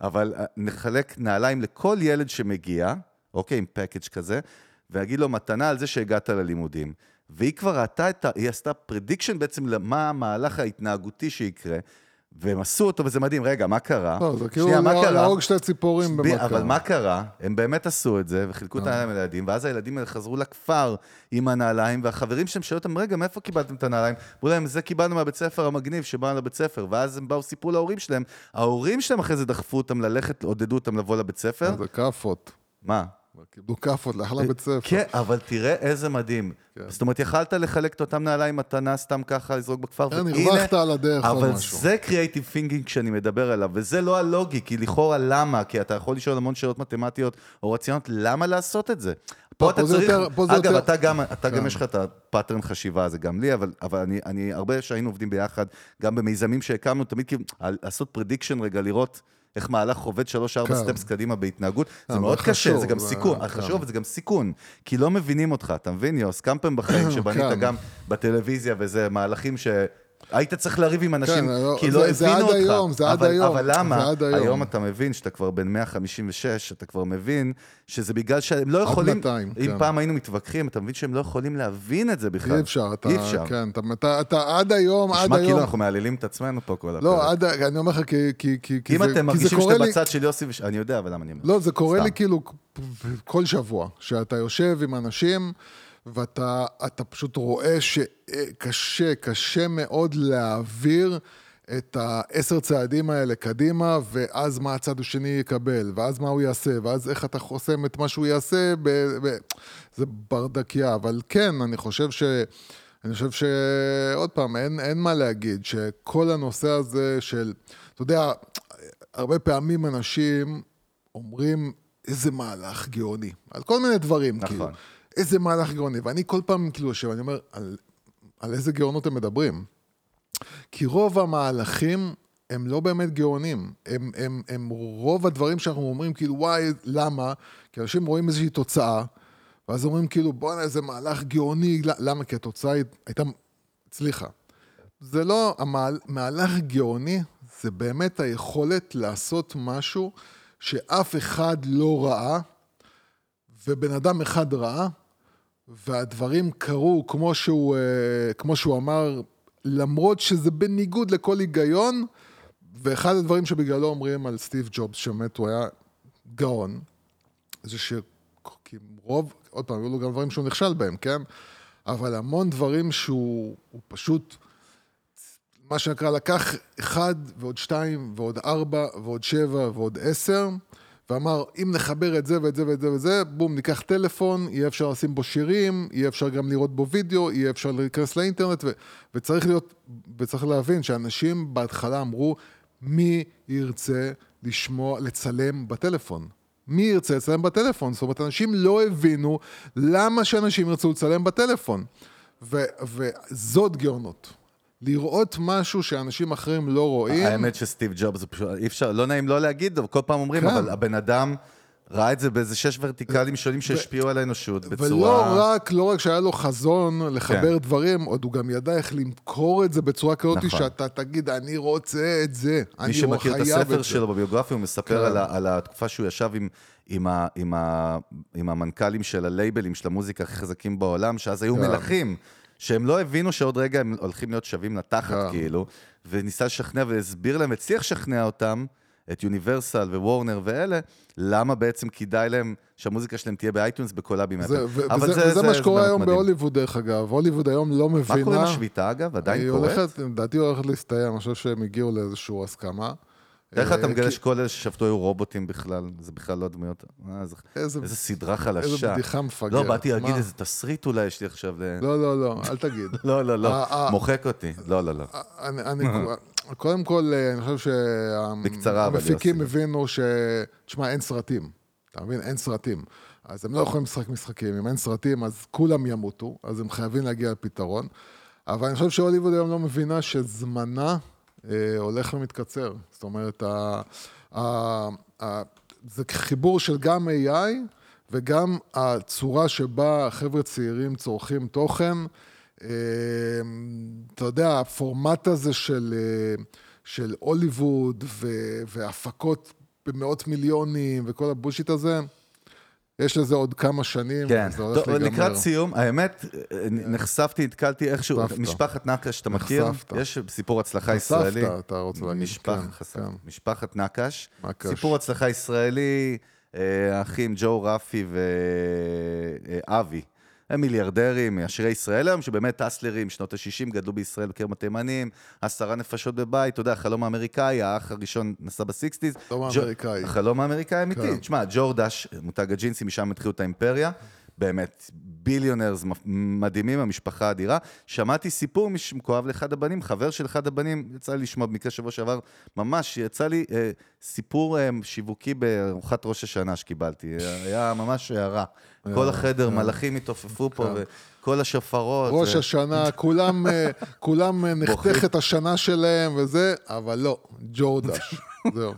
S5: אבל אה, נחלק נעליים לכל ילד שמגיע, אוקיי, עם package כזה, ויגיד לו מתנה על זה שהגעת ללימודים. והיא כבר ראתה את ה... היא עשתה prediction בעצם למה המהלך ההתנהגותי שיקרה, והם עשו אותו, וזה מדהים. רגע, מה קרה?
S6: לא, זה כאילו? להרוג שתי ציפורים במכה.
S5: אבל מה קרה? הם באמת עשו את זה, וחילקו את הנעליים לילדים, ואז הילדים האלה חזרו לכפר עם הנעליים, והחברים שלהם שאלו אותם, רגע, מאיפה קיבלתם את הנעליים? אמרו להם, זה קיבלנו מהבית ספר המגניב שבאנו לבית ספר, ואז הם באו, סיפרו להורים שלהם, ההורים שלהם אחרי זה דחפו אותם ללכת, עודדו אותם לבוא לבית ספר.
S6: זה כאפות.
S5: מה?
S6: קיבלו כאפות לאחלה בית ספר.
S5: כן, אבל תראה איזה מדהים.
S6: כן.
S5: זאת אומרת, יכלת לחלק את אותם נעליים מתנה סתם ככה, לזרוק בכפר,
S6: כן,
S5: והנה-
S6: הרווחת על הדרך
S5: אבל
S6: משהו.
S5: זה creative thinking שאני מדבר עליו, וזה לא הלוגי, כי לכאורה למה? כי אתה יכול לשאול המון שאלות מתמטיות או רציונות, למה לעשות את זה? פה אתה צריך,
S6: יותר- פה
S5: אגב,
S6: יותר-
S5: אתה גם, אתה גם
S6: כן.
S5: יש לך את הפאטרן חשיבה הזה, גם לי, אבל, אבל אני, אני, הרבה שהיינו עובדים ביחד, גם במיזמים שהקמנו, תמיד כאילו, לעשות פרדיקשן רגע, לראות איך מהלך עובד שלוש-ארבע. סטפס קדימה בהתנהגות, זה
S6: אבל
S5: מאוד קשה, זה גם
S6: זה-
S5: סיכון. חשוב, זה גם סיכון, כי לא מבינים אותך, אתה מבין, יוס? כמה פעמים בחיים שבנית
S6: כן.
S5: גם בטלוויזיה, וזה מהלכים ש... היית צריך לריב עם אנשים,
S6: כן, לא,
S5: כי
S6: זה-
S5: לא
S6: זה
S5: הבינו
S6: עד
S5: אותך.
S6: היום, זה עד
S5: אבל,
S6: היום,
S5: אבל למה?
S6: זה עד היום.
S5: היום אתה מבין שאתה כבר בן 156, אתה כבר מבין שזה בגלל שהם לא יכולים...
S6: 200,
S5: אם
S6: כן.
S5: פעם היינו מתווכחים, אתה מבין שהם לא יכולים להבין את זה בכלל.
S6: אי אפשר, אתה,
S5: אי אפשר.
S6: כן, אתה, אתה, אתה עד היום, עד
S5: נשמע כאילו
S6: היום,
S5: אנחנו מעלילים את עצמנו פה כל הפרק.
S6: לא, עד, אני אומר לך, כי, כי, כי, כי
S5: אם
S6: זה,
S5: אתם
S6: זה
S5: מרגישים שאתם
S6: לי,
S5: בצד של יוסי, וש- אני יודע, אבל למה אני אומר?
S6: לא, זה קורה
S5: סתם.
S6: לי כאילו כל שבוע, שאתה יושב עם אנשים, ואתה אתה פשוט רואה שקשה, קשה מאוד להעביר את העשר צעדים האלה קדימה, ואז מה הצד השני יקבל, ואז מה הוא יעשה, ואז איך אתה חוסם את מה שהוא יעשה, ב, ב, זה ברדקיה. אבל כן, אני חושב ש... אני חושב שעוד פעם, אין, אין מה להגיד, שכל הנושא הזה של, אתה יודע, הרבה פעמים אנשים אומרים איזה מהלך גאוני, על כל מיני דברים,
S5: נכון.
S6: כאילו, איזה מהלך גאוני, ואני כל פעם כאילו יושב, אני אומר, על, על איזה גאונות הם מדברים? כי רוב המהלכים הם לא באמת גאונים, הם, הם, הם רוב הדברים שאנחנו אומרים, כאילו, וואי, למה? כי אנשים רואים איזושהי תוצאה, ואז אומרים, כאילו, בואנה, איזה מהלך גאוני, למה? כי התוצאה הייתה, הצליחה. זה לא, המהלך גאוני זה באמת היכולת לעשות משהו שאף אחד לא ראה, ובן אדם אחד ראה, והדברים קרו כמו שהוא, אה, כמו שהוא אמר, למרות שזה בניגוד לכל היגיון, ואחד הדברים שבגללו אומרים על סטיב ג'ובס, שבאמת הוא היה גאון, זה ש... כי רוב, עוד פעם, היו לו גם דברים שהוא נכשל בהם, כן? אבל המון דברים שהוא הוא פשוט, מה שנקרא, לקח אחד ועוד שתיים ועוד ארבע ועוד שבע ועוד עשר, ואמר, אם נחבר את זה ואת זה ואת זה וזה, בום, ניקח טלפון, יהיה אפשר לשים בו שירים, יהיה אפשר גם לראות בו וידאו, יהיה אפשר להיכנס לאינטרנט, ו- וצריך להיות, וצריך להבין שאנשים בהתחלה אמרו, מי ירצה לשמוע, לצלם בטלפון? מי ירצה לצלם בטלפון? זאת אומרת, אנשים לא הבינו למה שאנשים ירצו לצלם בטלפון. ו- וזאת גאונות. לראות משהו שאנשים אחרים לא רואים.
S5: האמת שסטיב ג'ובס זה אי אפשר, לא נעים לא להגיד, אבל כל פעם אומרים,
S6: כן.
S5: אבל הבן אדם ראה את זה באיזה שש ורטיקלים שונים שהשפיעו על האנושות
S6: ולא
S5: בצורה...
S6: רק, לא רק שהיה לו חזון לחבר
S5: כן.
S6: דברים, עוד הוא גם ידע איך למכור את זה בצורה כזאת,
S5: נכון.
S6: שאתה תגיד, אני רוצה את זה,
S5: מי
S6: אני
S5: שמכיר את
S6: חייב
S5: הספר
S6: זה."
S5: שלו בביוגרפיה, הוא מספר
S6: כן.
S5: על, ה, על התקופה שהוא ישב עם, עם, ה, עם, ה, עם המנכ"לים של הלייבלים של המוזיקה הכי חזקים בעולם, שאז היו
S6: כן.
S5: מלכים, שהם לא הבינו שעוד רגע הם הולכים להיות שווים לתחת,
S6: כן.
S5: כאילו, וניסה לשכנע והסביר להם, הצליח לשכנע אותם, את יוניברסל ווורנר ואלה, למה בעצם כדאי להם שהמוזיקה שלהם תהיה באייטונס בקולאבים.
S6: זה, ו-
S5: אבל
S6: וזה, וזה מה שקורה היום
S5: מדהים.
S6: בהוליווד, דרך אגב. הוליווד היום לא מבינה...
S5: מה קורה עם השביתה, אגב? עדיין קורית?
S6: לדעתי הולכת להסתיים, אני חושב שהם הגיעו לאיזושהי הסכמה.
S5: איך אתה
S6: אה,
S5: מגלה שכל אלה ששבתו היו רובוטים בכלל? זה בכלל לא דמויות... אה, איזה- סדרה חלשה.
S6: איזה בדיחה מפגרת.
S5: לא, באתי להגיד? איזה תסריט אולי יש לי עכשיו ל...
S6: לא, לא, לא, אל תגיד.
S5: לא, לא, לא,
S6: אה.
S5: מוחק אותי. לא, לא, לא.
S6: אני, קודם כל, אני חושב שהמפיקים. הבינו ש... תשמע, אין סרטים. אתה מבין? אין סרטים. אז הם לא יכולים לשחק משחקים. אם אין סרטים, אז כולם ימותו, אז הם חייבים להגיע לפתרון. אבל אני חושב שהוליווד היום לא מבינה שזמנה הולך ומתקצר. זאת אומרת, ה, ה, ה, זה חיבור של גם AI וגם הצורה שבה חבר'ה צעירים צורכים תוכן. אה, אתה יודע, הפורמט הזה של, אה, של הוליווד והפקות במאות מיליונים וכל הבושיט הזה, יש לזה עוד כמה שנים,
S5: כן.
S6: זה הולך
S5: טוב,
S6: להיגמר.
S5: לקראת סיום, האמת, נחשפתי, נתקלתי איכשהו,
S6: נחשפת.
S5: משפחת נקש, אתה מכיר?
S6: נחשפת.
S5: יש סיפור הצלחה
S6: נחשפת,
S5: ישראלי.
S6: אתה רוצה להגיד,
S5: משפח-
S6: כן, כן.
S5: משפחת נקש.
S6: נקש.
S5: סיפור הצלחה ישראלי, אה, האחים ג'ו רפי ואבי. הם מיליארדרים, עשירי ישראל היום, שבאמת אסלרים, שנות ה-60, גדלו בישראל בקרב התימנים, עשרה נפשות בבית, אתה יודע, החלום האמריקאי, האח הראשון נסע בסיקסטיז.
S6: החלום האמריקאי.
S5: החלום האמריקאי אמיתי.
S6: כן.
S5: תשמע, ג'ורדש, מותג הג'ינסים, משם התחילו את האימפריה. באמת, ביליונרס מדהימים, המשפחה אדירה. שמעתי סיפור מכואב לאחד הבנים, חבר של אחד הבנים, יצא לי לשמוע במקרה שבוע שעבר, ממש, יצא לי אה, סיפור אה, שיווקי בארוחת ראש השנה שקיבלתי. היה ממש הערה. כל החדר, מלאכים התעופפו פה,
S6: כן.
S5: וכל השופרות.
S6: ראש השנה, כולם, אה, כולם אה, את השנה שלהם וזה, אבל לא, ג'ורדש. זהו.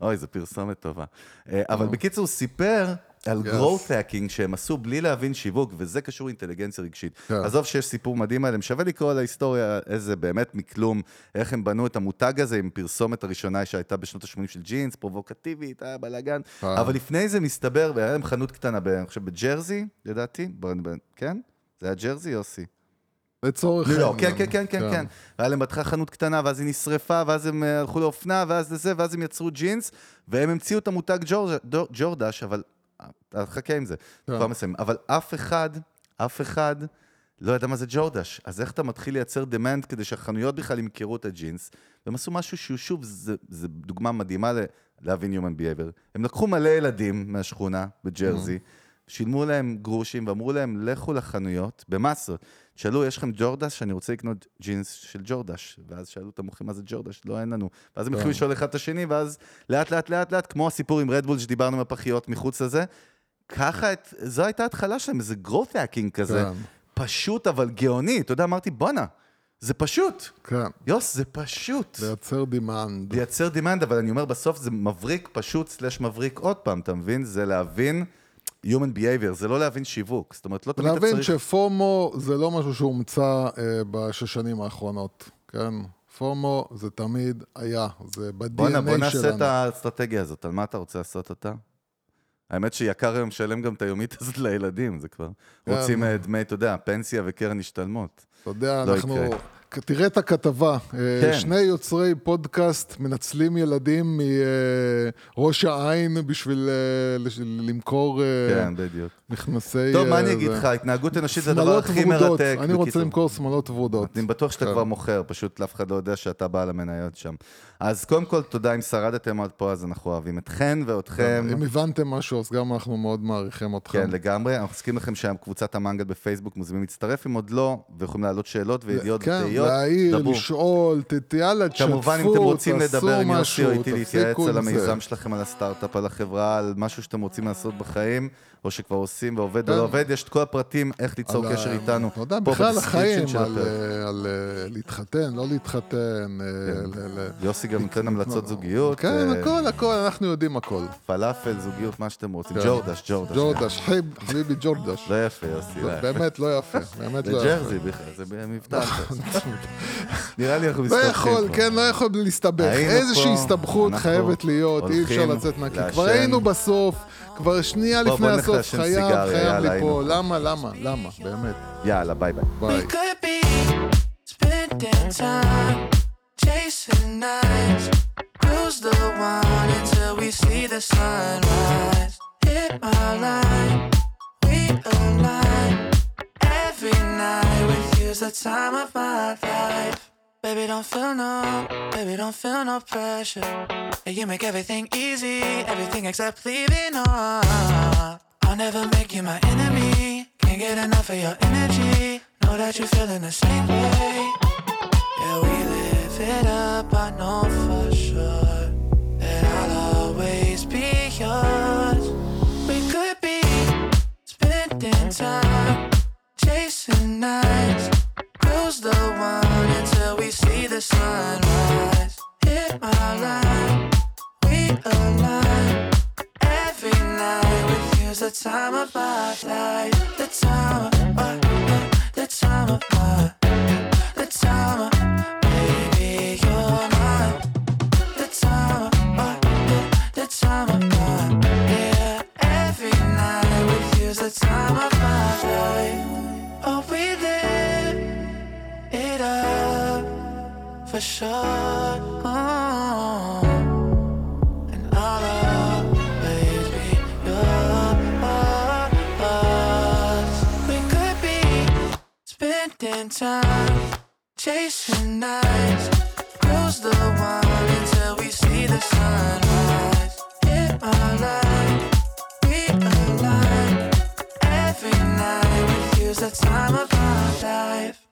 S5: אוי, זו פרסומת טובה. אה, אבל בקיצור, סיפר על
S6: Yes.
S5: growth hacking שהם עשו בלי להבין שיווק, וזה קשור לאינטליגנציה רגשית.
S6: כן.
S5: עזוב שיש סיפור מדהים עליהם, שווה לקרוא על ההיסטוריה, איזה באמת מכלום, איך הם בנו את המותג הזה עם פרסומת הראשונה שהייתה בשנות ה-80 של ג'ינס, פרובוקטיבית, היה בלאגן.
S6: אה.
S5: אבל לפני זה מסתבר, היה להם חנות קטנה, ב- אני חושב בג'רזי, לדעתי, כן? זה היה ג'רזי, יוסי?
S6: לצורך
S5: לא, כן. כן, כן, כן, כן. והיה להם בהתחלה חנות קטנה, ואז היא נשרפה, ואז הם אה, הלכו לאופנה, ואז לזה, ואז הם יצרו ג'ינס, והם המציאו את המותג ג'ורדש, אבל... אה, חכה עם זה,
S6: כן.
S5: כבר מסיים. אבל אף אחד, אף אחד לא ידע מה זה ג'ורדש. אז איך אתה מתחיל לייצר demand כדי שהחנויות בכלל ימכרו את הג'ינס? והם עשו משהו שהוא, שוב, זה דוגמה מדהימה להבין Human Behavior. הם לקחו מלא ילדים מהשכונה בג'רזי, שילמו להם גרושים ואמרו להם, לכו לחנויות במסות. שאלו, יש לכם ג'ורדש? אני רוצה לקנות ג'ינס של ג'ורדש. ואז שאלו את המוכרים, מה זה ג'ורדש? לא, אין לנו. ואז הם התחילו לשאול אחד את השני, ואז לאט, לאט, לאט, לאט, כמו הסיפור עם רדבול שדיברנו עם הפחיות מחוץ לזה, ככה, את, זו הייתה ההתחלה שלהם, איזה growth hacking כזה.
S6: כן.
S5: פשוט אבל גאוני. אתה יודע, אמרתי, בואנה, זה פשוט.
S6: כן,
S5: יוס, זה פשוט.
S6: לייצר דימנד.
S5: לייצר demand, אבל אני אומר, בסוף זה מבריק פשוט סלש מבריק עוד פעם, אתה מבין? זה להבין Human Behavior, זה לא להבין שיווק. זאת אומרת, לא תמיד אתה
S6: להבין
S5: צריך...
S6: שפומו זה לא משהו שהומצא אה, בשש שנים האחרונות, כן? פומו זה תמיד היה, זה ב-DNA
S5: בוא נעשה
S6: שלנו.
S5: את האסטרטגיה הזאת, על מה אתה רוצה לעשות אותה? האמת שיקר היום משלם גם את היומית הזאת לילדים, זה כבר...
S6: כן.
S5: רוצים אה, דמי, אתה יודע, פנסיה וקרן השתלמות.
S6: אתה יודע,
S5: לא
S6: אנחנו...
S5: יקרה.
S6: תראה את הכתבה, אה,
S5: כן.
S6: שני יוצרי פודקאסט מנצלים ילדים מראש העין בשביל אה, למכור אה,
S5: כן, בדיוק.
S6: מכנסי...
S5: טוב, מה
S6: אה,
S5: אני אגיד. לך? התנהגות אנושית זה הדבר הכי מרתק.
S6: אני רוצה. למכור שמלות ורודות.
S5: אני בטוח שאתה
S6: כן.
S5: כבר מוכר, פשוט לאף אחד לא יודע שאתה בעל המניות שם. אז קודם כל, תודה אם שרדתם עד פה, אז אנחנו אוהבים אתכן ואתכם.
S6: אם הבנתם משהו, אז גם אנחנו מאוד מעריכים אתכם.
S5: כן, לגמרי. אנחנו מזכירים לכם שקבוצת המנגל בפייסבוק מוזמנים להצטרף, אם עוד לא, ויכולים להעלות שאלות וידיעות
S6: כן,
S5: ותהיות.
S6: להעיר,
S5: דברו.
S6: לשאול, ת- יאללה, תשתפו,
S5: כמובן, אם אתם רוצים
S6: תעשו
S5: לדבר עם יוסי
S6: משהו,
S5: או איתי להתייעץ על. המיזם שלכם, על הסטארט-אפ, על החברה, על משהו שאתם רוצים לעשות בחיים, או שכבר עושים ועובד או
S6: כן.
S5: לא עובד, יש את כל הפרטים, איך ליצור קשר איתנו.
S6: אתה יודע, בכלל החיים, על. אה, אה, להתחתן, לא להתחתן. אה, ל-
S5: יוסי גם נותן המלצות זוגיות.
S6: כן, הכל, הכל, אנחנו יודעים הכל.
S5: פלאפל, זוגיות, מה שאתם רוצים.
S6: כן.
S5: ג'ורדש, ג'ורדש.
S6: ג'ורדש, חביבי ג'ורדש.
S5: לא יפה, יוסי. לא יפה.
S6: באמת לא יפה, באמת לא יפה.
S5: ג'רזי בכלל, זה מבטא. נראה לי אנחנו
S6: לא
S5: מסתבכים
S6: יכול,
S5: פה.
S6: כן, לא יכול להסתבך. איזושהי הסתבכות חייבת להיות, אי אפשר לצאת נקי. כבר היינו בסוף, כבר שנייה
S5: בוא,
S6: לפני
S5: בוא
S6: הסוף, חייב,
S5: סיגריה,
S6: חייב
S5: יאללה, היינו
S6: ליפול. למה, למה, למה, באמת.
S5: יאללה, ביי ביי.
S6: ביי.
S4: We could be spending time chasing nights. Cruise the one until we see the sunrise. Hit my line, we align. Every night with you's the time of my life. Baby, don't feel no, baby, don't feel no pressure. You make everything easy, everything except leaving on. I'll never make you my enemy. Can't get enough of your energy. Know that you're feeling the same way. Yeah, we live it up, I know for sure. That I'll always be yours. We could be spending time chasing nights. The sunrise. Hit my line, we align. Every night with you's the time of my life. The time of my, the time of my, for sure. Oh. And I'll be yours. We could be spending time chasing nights. Close the wine until we see the sunrise. In my life, we align. Every night with you's the time of our life.